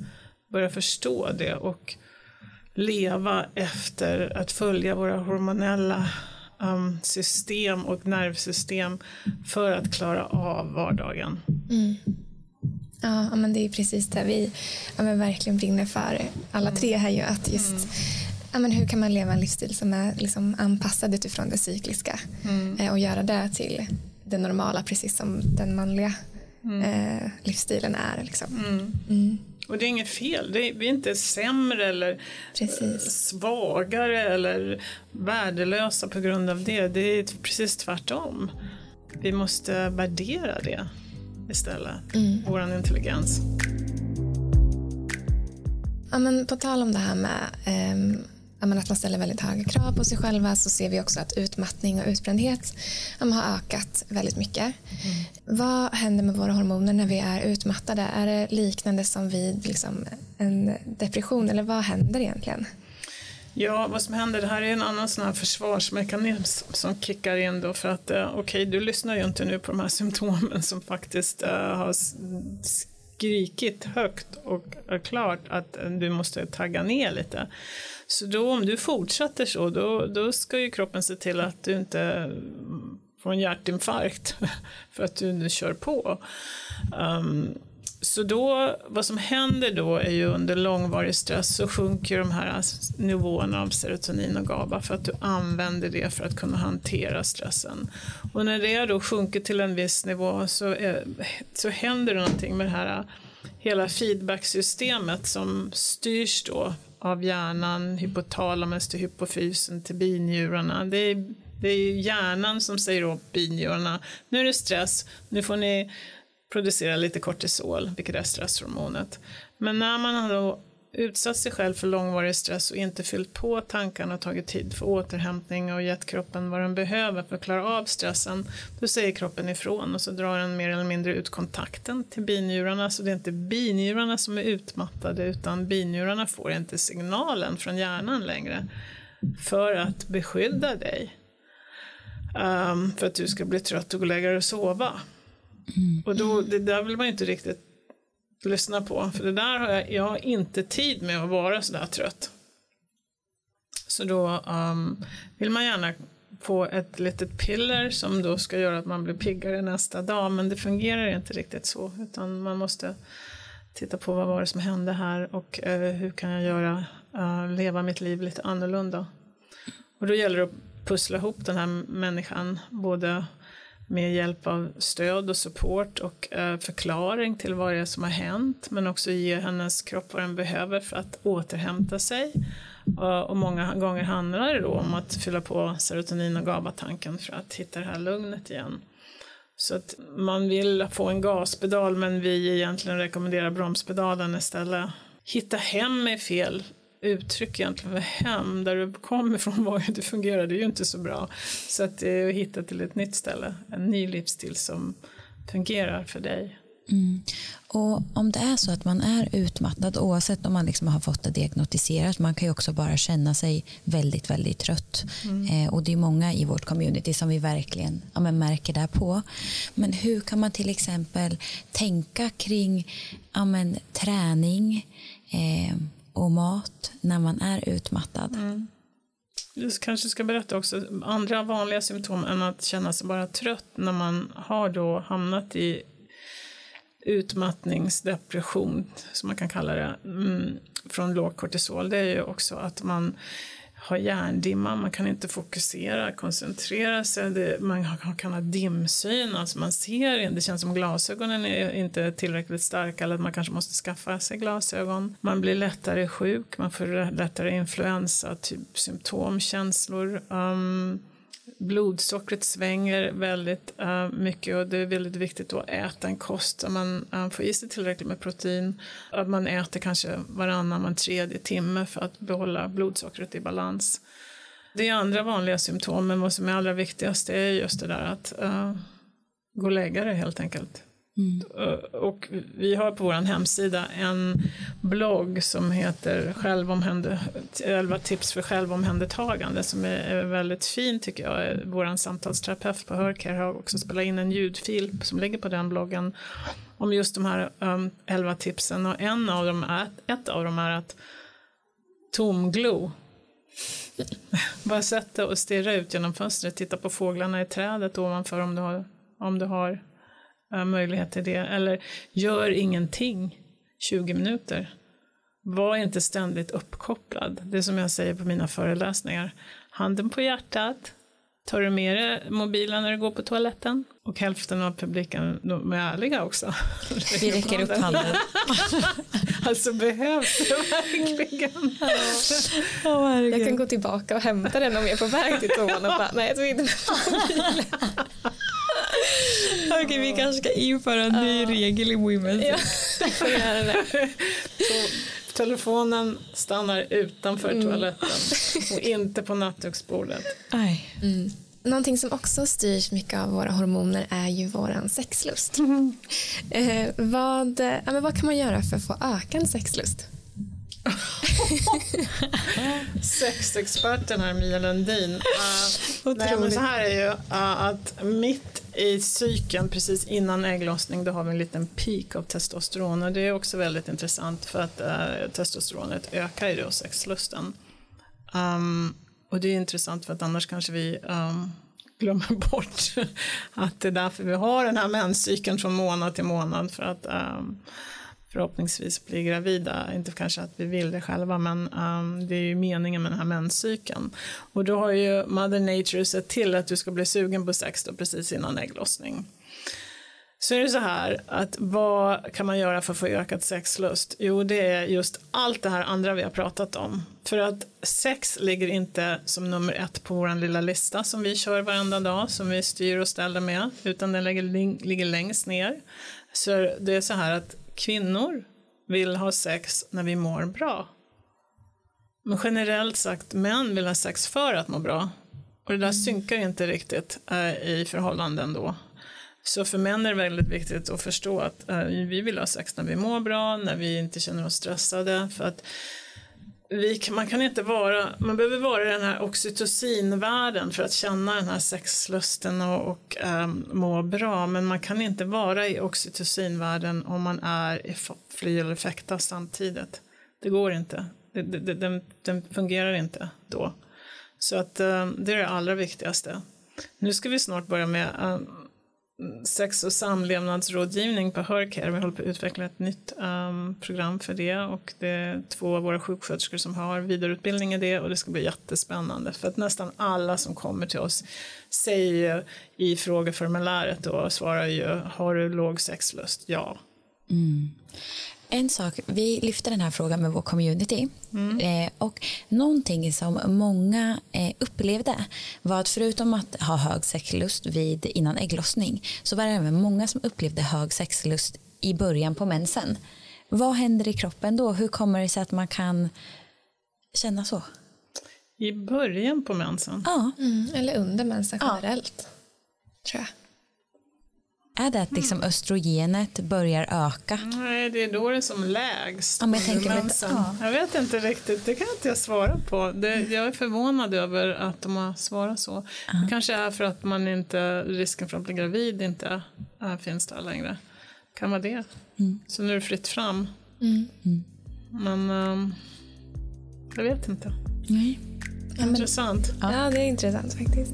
Speaker 1: börja förstå det och leva efter att följa våra hormonella um, system och nervsystem för att klara av vardagen. Mm.
Speaker 2: Ja, men det är precis det vi ja, men verkligen brinner för alla tre här ju att just mm. ja, men hur kan man leva en livsstil som är liksom anpassad utifrån det cykliska mm. eh, och göra det till det normala precis som den manliga mm. eh, livsstilen är. Liksom.
Speaker 1: Mm. Mm. Och det är inget fel, det är, vi är inte sämre eller
Speaker 2: precis.
Speaker 1: svagare eller värdelösa på grund av det. Det är precis tvärtom. Vi måste värdera det istället, mm. vår intelligens.
Speaker 2: Ja, men på tal om det här med eh, att man ställer väldigt höga krav på sig själva så ser vi också att utmattning och utbrändhet har ökat väldigt mycket. Mm. Vad händer med våra hormoner när vi är utmattade? Är det liknande som vid liksom, en depression eller vad händer egentligen?
Speaker 1: Ja, vad som händer, det här är en annan sån här försvarsmekanism som kickar in då för att eh, okej, okay, du lyssnar ju inte nu på de här symptomen som faktiskt eh, har skrikit högt och klart att eh, du måste tagga ner lite. Så då om du fortsätter så, då, då ska ju kroppen se till att du inte mm, får en hjärtinfarkt för att du, nu kör på. Um, så då, vad som händer då är ju under långvarig stress så sjunker de här nivåerna av serotonin och GABA för att du använder det för att kunna hantera stressen. Och när det då sjunker till en viss nivå så, är, så händer det någonting med det här hela feedbacksystemet som styrs då av hjärnan, hypotalamus till hypofysen till binjurarna. Det är, det är hjärnan som säger åt binjurarna, nu är det stress, nu får ni producera lite kortisol, vilket är stresshormonet. Men när man har då utsatt sig själv för långvarig stress och inte fyllt på tankarna och tagit tid för återhämtning och gett kroppen vad den behöver för att klara av stressen, då säger kroppen ifrån och så drar den mer eller mindre ut kontakten till binjurarna. Så det är inte binjurarna som är utmattade utan binjurarna får inte signalen från hjärnan längre för att beskydda dig. Um, för att du ska bli trött och gå och lägga dig och sova. Mm. Och då, det där vill man inte riktigt lyssna på, för det där har jag, jag har inte tid med att vara sådär trött. Så då um, vill man gärna få ett litet piller som då ska göra att man blir piggare nästa dag, men det fungerar inte riktigt så, utan man måste titta på vad var det som hände här och uh, hur kan jag göra, uh, leva mitt liv lite annorlunda. Och då gäller det att pussla ihop den här människan, både med hjälp av stöd och support och eh, förklaring till vad det är som har hänt men också ge hennes kropp vad den behöver för att återhämta sig. Eh, och många gånger handlar det då om att fylla på serotonin och GABA-tanken för att hitta det här lugnet igen. Så att man vill få en gaspedal men vi egentligen rekommenderar bromspedalen istället. Hitta hem är fel uttryck egentligen för hem, där du kommer ifrån var det fungerade ju inte så bra. Så att det är att hitta till ett nytt ställe, en ny livsstil som fungerar för dig.
Speaker 3: Mm. Och om det är så att man är utmattad oavsett om man liksom har fått det diagnostiserat, man kan ju också bara känna sig väldigt, väldigt trött. Mm. Eh, och det är många i vårt community som vi verkligen ja, märker det på. Men hur kan man till exempel tänka kring ja, men, träning, eh, och mat när man är utmattad. Mm.
Speaker 1: Du kanske ska berätta också andra vanliga symptom än att känna sig bara trött när man har då hamnat i utmattningsdepression, som man kan kalla det, mm, från låg kortisol. Det är ju också att man har hjärndimma, man kan inte fokusera, koncentrera sig, det, man kan ha dimsyn, alltså man ser, det känns som glasögonen är inte tillräckligt starka eller att man kanske måste skaffa sig glasögon. Man blir lättare sjuk, man får lättare influensa, typ symptom, känslor. Um, ehm, blodsockret svänger väldigt uh, mycket och det är väldigt viktigt att äta en kost där man uh, får i sig tillräckligt med protein. Att man äter kanske varannan, var tredje timme för att behålla blodsockret i balans. Det är andra vanliga symptom, men vad som är allra viktigast är just det där att uh, gå och lägga det helt enkelt. Mm. Eh, och vi har på vår hemsida en blogg som heter 11 tips för självomhändertagande som är väldigt fin tycker jag. Vår samtalsterapeut på Hörcare har också spelat in en ljudfil som ligger på den bloggen om just de här ehm, um, 11 tipsen och en av dem är, ett av dem är att tomglo. Bara sätta och stirra ut genom fönstret, titta på fåglarna i trädet ovanför om du har, om du har möjlighet till det. Eller gör ingenting 20 minuter. Var inte ständigt uppkopplad. Det är som jag säger på mina föreläsningar. Handen på hjärtat. Tar du med dig mobilen när du går på toaletten? Och hälften av publiken, de är ärliga också.
Speaker 3: Vi räcker upp handen.
Speaker 1: alltså behövs det verkligen?
Speaker 2: Oh, jag kan gå tillbaka och hämta den om jag är på väg till toan och bara, nej jag tog inte med mobilen.
Speaker 3: Okej, okay, vi kanske ska införa en ny regel i Women. Ja,
Speaker 1: telefonen stannar utanför mm. toaletten och inte på nattduksbordet.
Speaker 2: Mm. Någonting som också styrs mycket av våra hormoner är ju våran sexlust. Mm. Eh, vad, eh, men vad kan man göra för att få ökad sexlust?
Speaker 1: Sexexperten här, Mia Lundin. Uh, nej, men så här är ju uh, att mitt i cykeln, precis innan ägglossning, då har vi en liten peak av testosteron och det är också väldigt intressant för att uh, testosteronet ökar ju då sexlusten. Um, och det är intressant för att annars kanske vi um, glömmer bort att det är därför vi har den här menscykeln från månad till månad för att um, förhoppningsvis bli gravida. Inte kanske att vi vill det själva, men um, det är ju meningen med den här menscykeln. Och då har ju Mother Nature sett till att du ska bli sugen på sex då precis innan ägglossning. Så är det så här att vad kan man göra för att få ökad sexlust? Jo, det är just allt det här andra vi har pratat om. För att sex ligger inte som nummer ett på vår lilla lista som vi kör varenda dag, som vi styr och ställer med, utan den ligger, ligger längst ner. Så det är så här att kvinnor vill ha sex när vi mår bra. Men generellt sagt, män vill ha sex för att må bra. Och det där synkar inte riktigt äh, i förhållanden då. Så för män är det väldigt viktigt att förstå att äh, vi vill ha sex när vi mår bra, när vi inte känner oss stressade. För att vi, man kan inte vara, man behöver vara i den här oxytocinvärlden för att känna den här sexlusten och, och um, må bra. Men man kan inte vara i oxytocinvärlden om man är i fly eller fäkta samtidigt. Det går inte. Det, det, det, den, den fungerar inte då. Så att um, det är det allra viktigaste. Nu ska vi snart börja med um, sex och samlevnadsrådgivning på Hörcare. Vi håller på att utveckla ett nytt um, program för det och det är två av våra sjuksköterskor som har vidareutbildning i det och det ska bli jättespännande för att nästan alla som kommer till oss säger ju i frågeformuläret och svarar ju har du låg sexlust? Ja.
Speaker 3: Mm. En sak, vi lyfter den här frågan med vår community mm. eh, och någonting som många eh, upplevde var att förutom att ha hög sexlust vid innan ägglossning så var det även många som upplevde hög sexlust i början på mensen. Vad händer i kroppen då? Hur kommer det sig att man kan känna så?
Speaker 1: I början på mensen?
Speaker 3: Ja.
Speaker 2: Mm, eller under mensen generellt. Ja. Tror jag.
Speaker 3: Är det att liksom östrogenet börjar öka?
Speaker 1: Nej, det är då det är som lägst.
Speaker 3: Ja, men jag, tänker lite,
Speaker 1: ja. jag vet inte riktigt, det kan inte jag svara på. Det, jag är förvånad över att de har svarat så. Ja. Det kanske är för att man inte, risken för att bli gravid inte är, finns där längre. Kan vara det. Mm. Så nu är det fritt fram. Mm. Mm. Men um, jag vet inte.
Speaker 3: Nej.
Speaker 1: Intressant.
Speaker 2: Ja, ja, det är intressant faktiskt.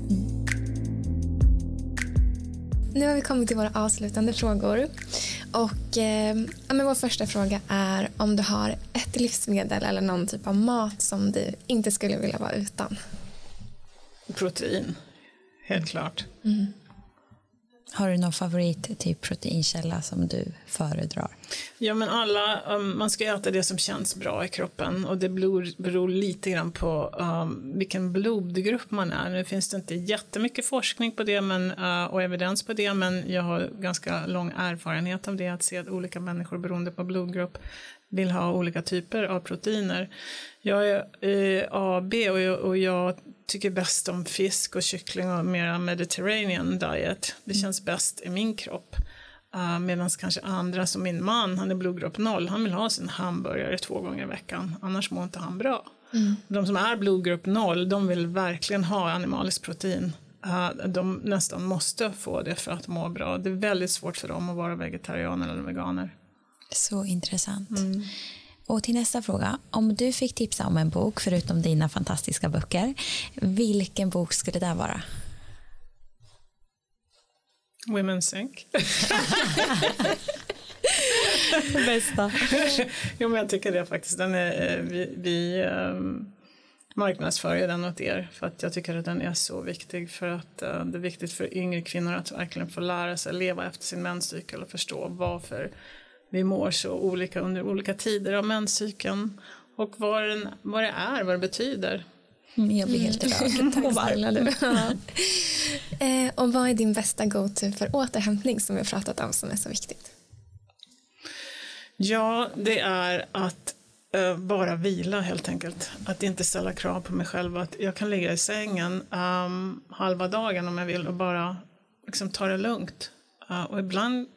Speaker 2: Nu har vi kommit till våra avslutande frågor. Och, eh, men vår första fråga är om du har ett livsmedel eller någon typ av mat som du inte skulle vilja vara utan.
Speaker 1: Protein, helt klart.
Speaker 2: Mm.
Speaker 3: Har du någon favorit typ proteinkälla som du föredrar?
Speaker 1: Ja, men alla, um, man ska äta det som känns bra i kroppen och det beror, beror lite grann på um, vilken blodgrupp man är. Nu finns det inte jättemycket forskning på det men, uh, och evidens på det, men jag har ganska lång erfarenhet av det, att se att olika människor beroende på blodgrupp vill ha olika typer av proteiner. Jag är eh, AB och jag, och jag tycker bäst om fisk och kyckling och mera mediterranean diet. Det mm. känns bäst i min kropp. Uh, Medan kanske andra som min man, han är blodgrupp 0, han vill ha sin hamburgare två gånger i veckan, annars mår inte han bra.
Speaker 2: Mm.
Speaker 1: De som är blodgrupp 0, de vill verkligen ha animaliskt protein. Uh, de nästan måste få det för att må bra. Det är väldigt svårt för dem att vara vegetarianer eller veganer.
Speaker 3: Så intressant.
Speaker 1: Mm.
Speaker 3: Och till nästa fråga. Om du fick tipsa om en bok förutom dina fantastiska böcker, vilken bok skulle det vara?
Speaker 1: Women Sink.
Speaker 3: Bästa.
Speaker 1: jo, men jag tycker det faktiskt. Den är, vi vi um, marknadsför den åt er för att jag tycker att den är så viktig för att uh, det är viktigt för yngre kvinnor att verkligen få lära sig leva efter sin menscykel och förstå varför vi mår så olika under olika tider av menscykeln och vad, den, vad det är, vad det betyder.
Speaker 3: Mm, jag blir helt rörd.
Speaker 2: Tack snälla du. eh, och vad är din bästa go-to för återhämtning som vi har pratat om som är så viktigt?
Speaker 1: Ja, det är att uh, bara vila helt enkelt. Att inte ställa krav på mig själv. Att jag kan ligga i sängen um, halva dagen om jag vill och bara liksom, ta det lugnt. Uh, och ibland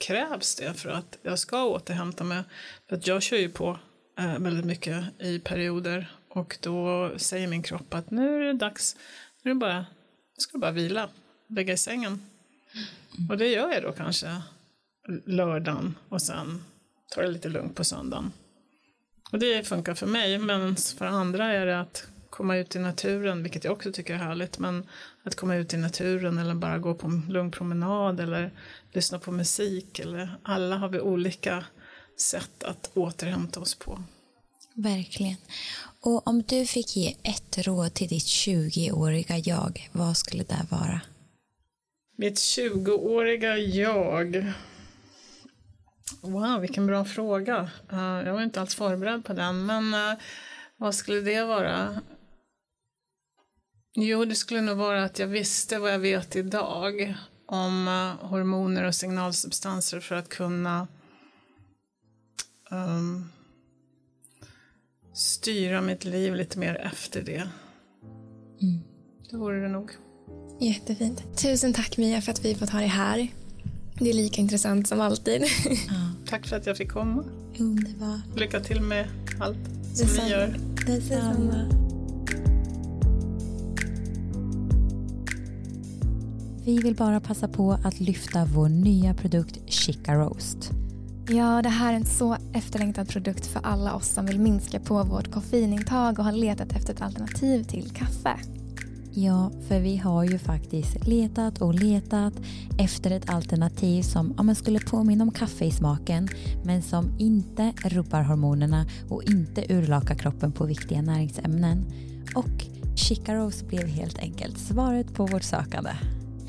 Speaker 1: krävs det för att jag ska återhämta mig. För att jag kör ju på eh, väldigt mycket i perioder och då säger min kropp att nu är det dags, nu är det bara, nu ska du bara vila, lägga i sängen. Och det gör jag då kanske lördagen och sen tar det lite lugnt på söndagen. Och det funkar för mig, men för andra är det att komma ut i naturen, vilket jag också tycker är härligt, men att komma ut i naturen eller bara gå på en lugn promenad eller lyssna på musik. Eller, alla har vi olika sätt att återhämta oss på.
Speaker 3: Verkligen. Och om du fick ge ett råd till ditt 20-åriga jag, vad skulle det vara?
Speaker 1: Mitt 20-åriga jag. Wow, vilken bra fråga. Uh, jag var inte alls förberedd på den, men uh, vad skulle det vara? Jo, det skulle nog vara att jag visste vad jag vet idag om uh, hormoner och signalsubstanser för att kunna um, styra mitt liv lite mer efter det. Mm. Det vore det nog.
Speaker 2: Jättefint. Tusen tack Mia för att vi fått ha dig här. Det är lika intressant som alltid.
Speaker 1: Ja. Tack för att jag fick komma.
Speaker 3: Underbart.
Speaker 1: Lycka till med allt som ni gör.
Speaker 3: Detsamma. Vi vill bara passa på att lyfta vår nya produkt Chica Roast.
Speaker 2: Ja, det här är en så efterlängtad produkt för alla oss som vill minska på vårt koffeinintag och har letat efter ett alternativ till kaffe.
Speaker 3: Ja, för vi har ju faktiskt letat och letat efter ett alternativ som ja, skulle påminna om kaffe i smaken men som inte rubbar hormonerna och inte urlakar kroppen på viktiga näringsämnen. Och Chica Rose blev helt enkelt svaret på vårt sökande.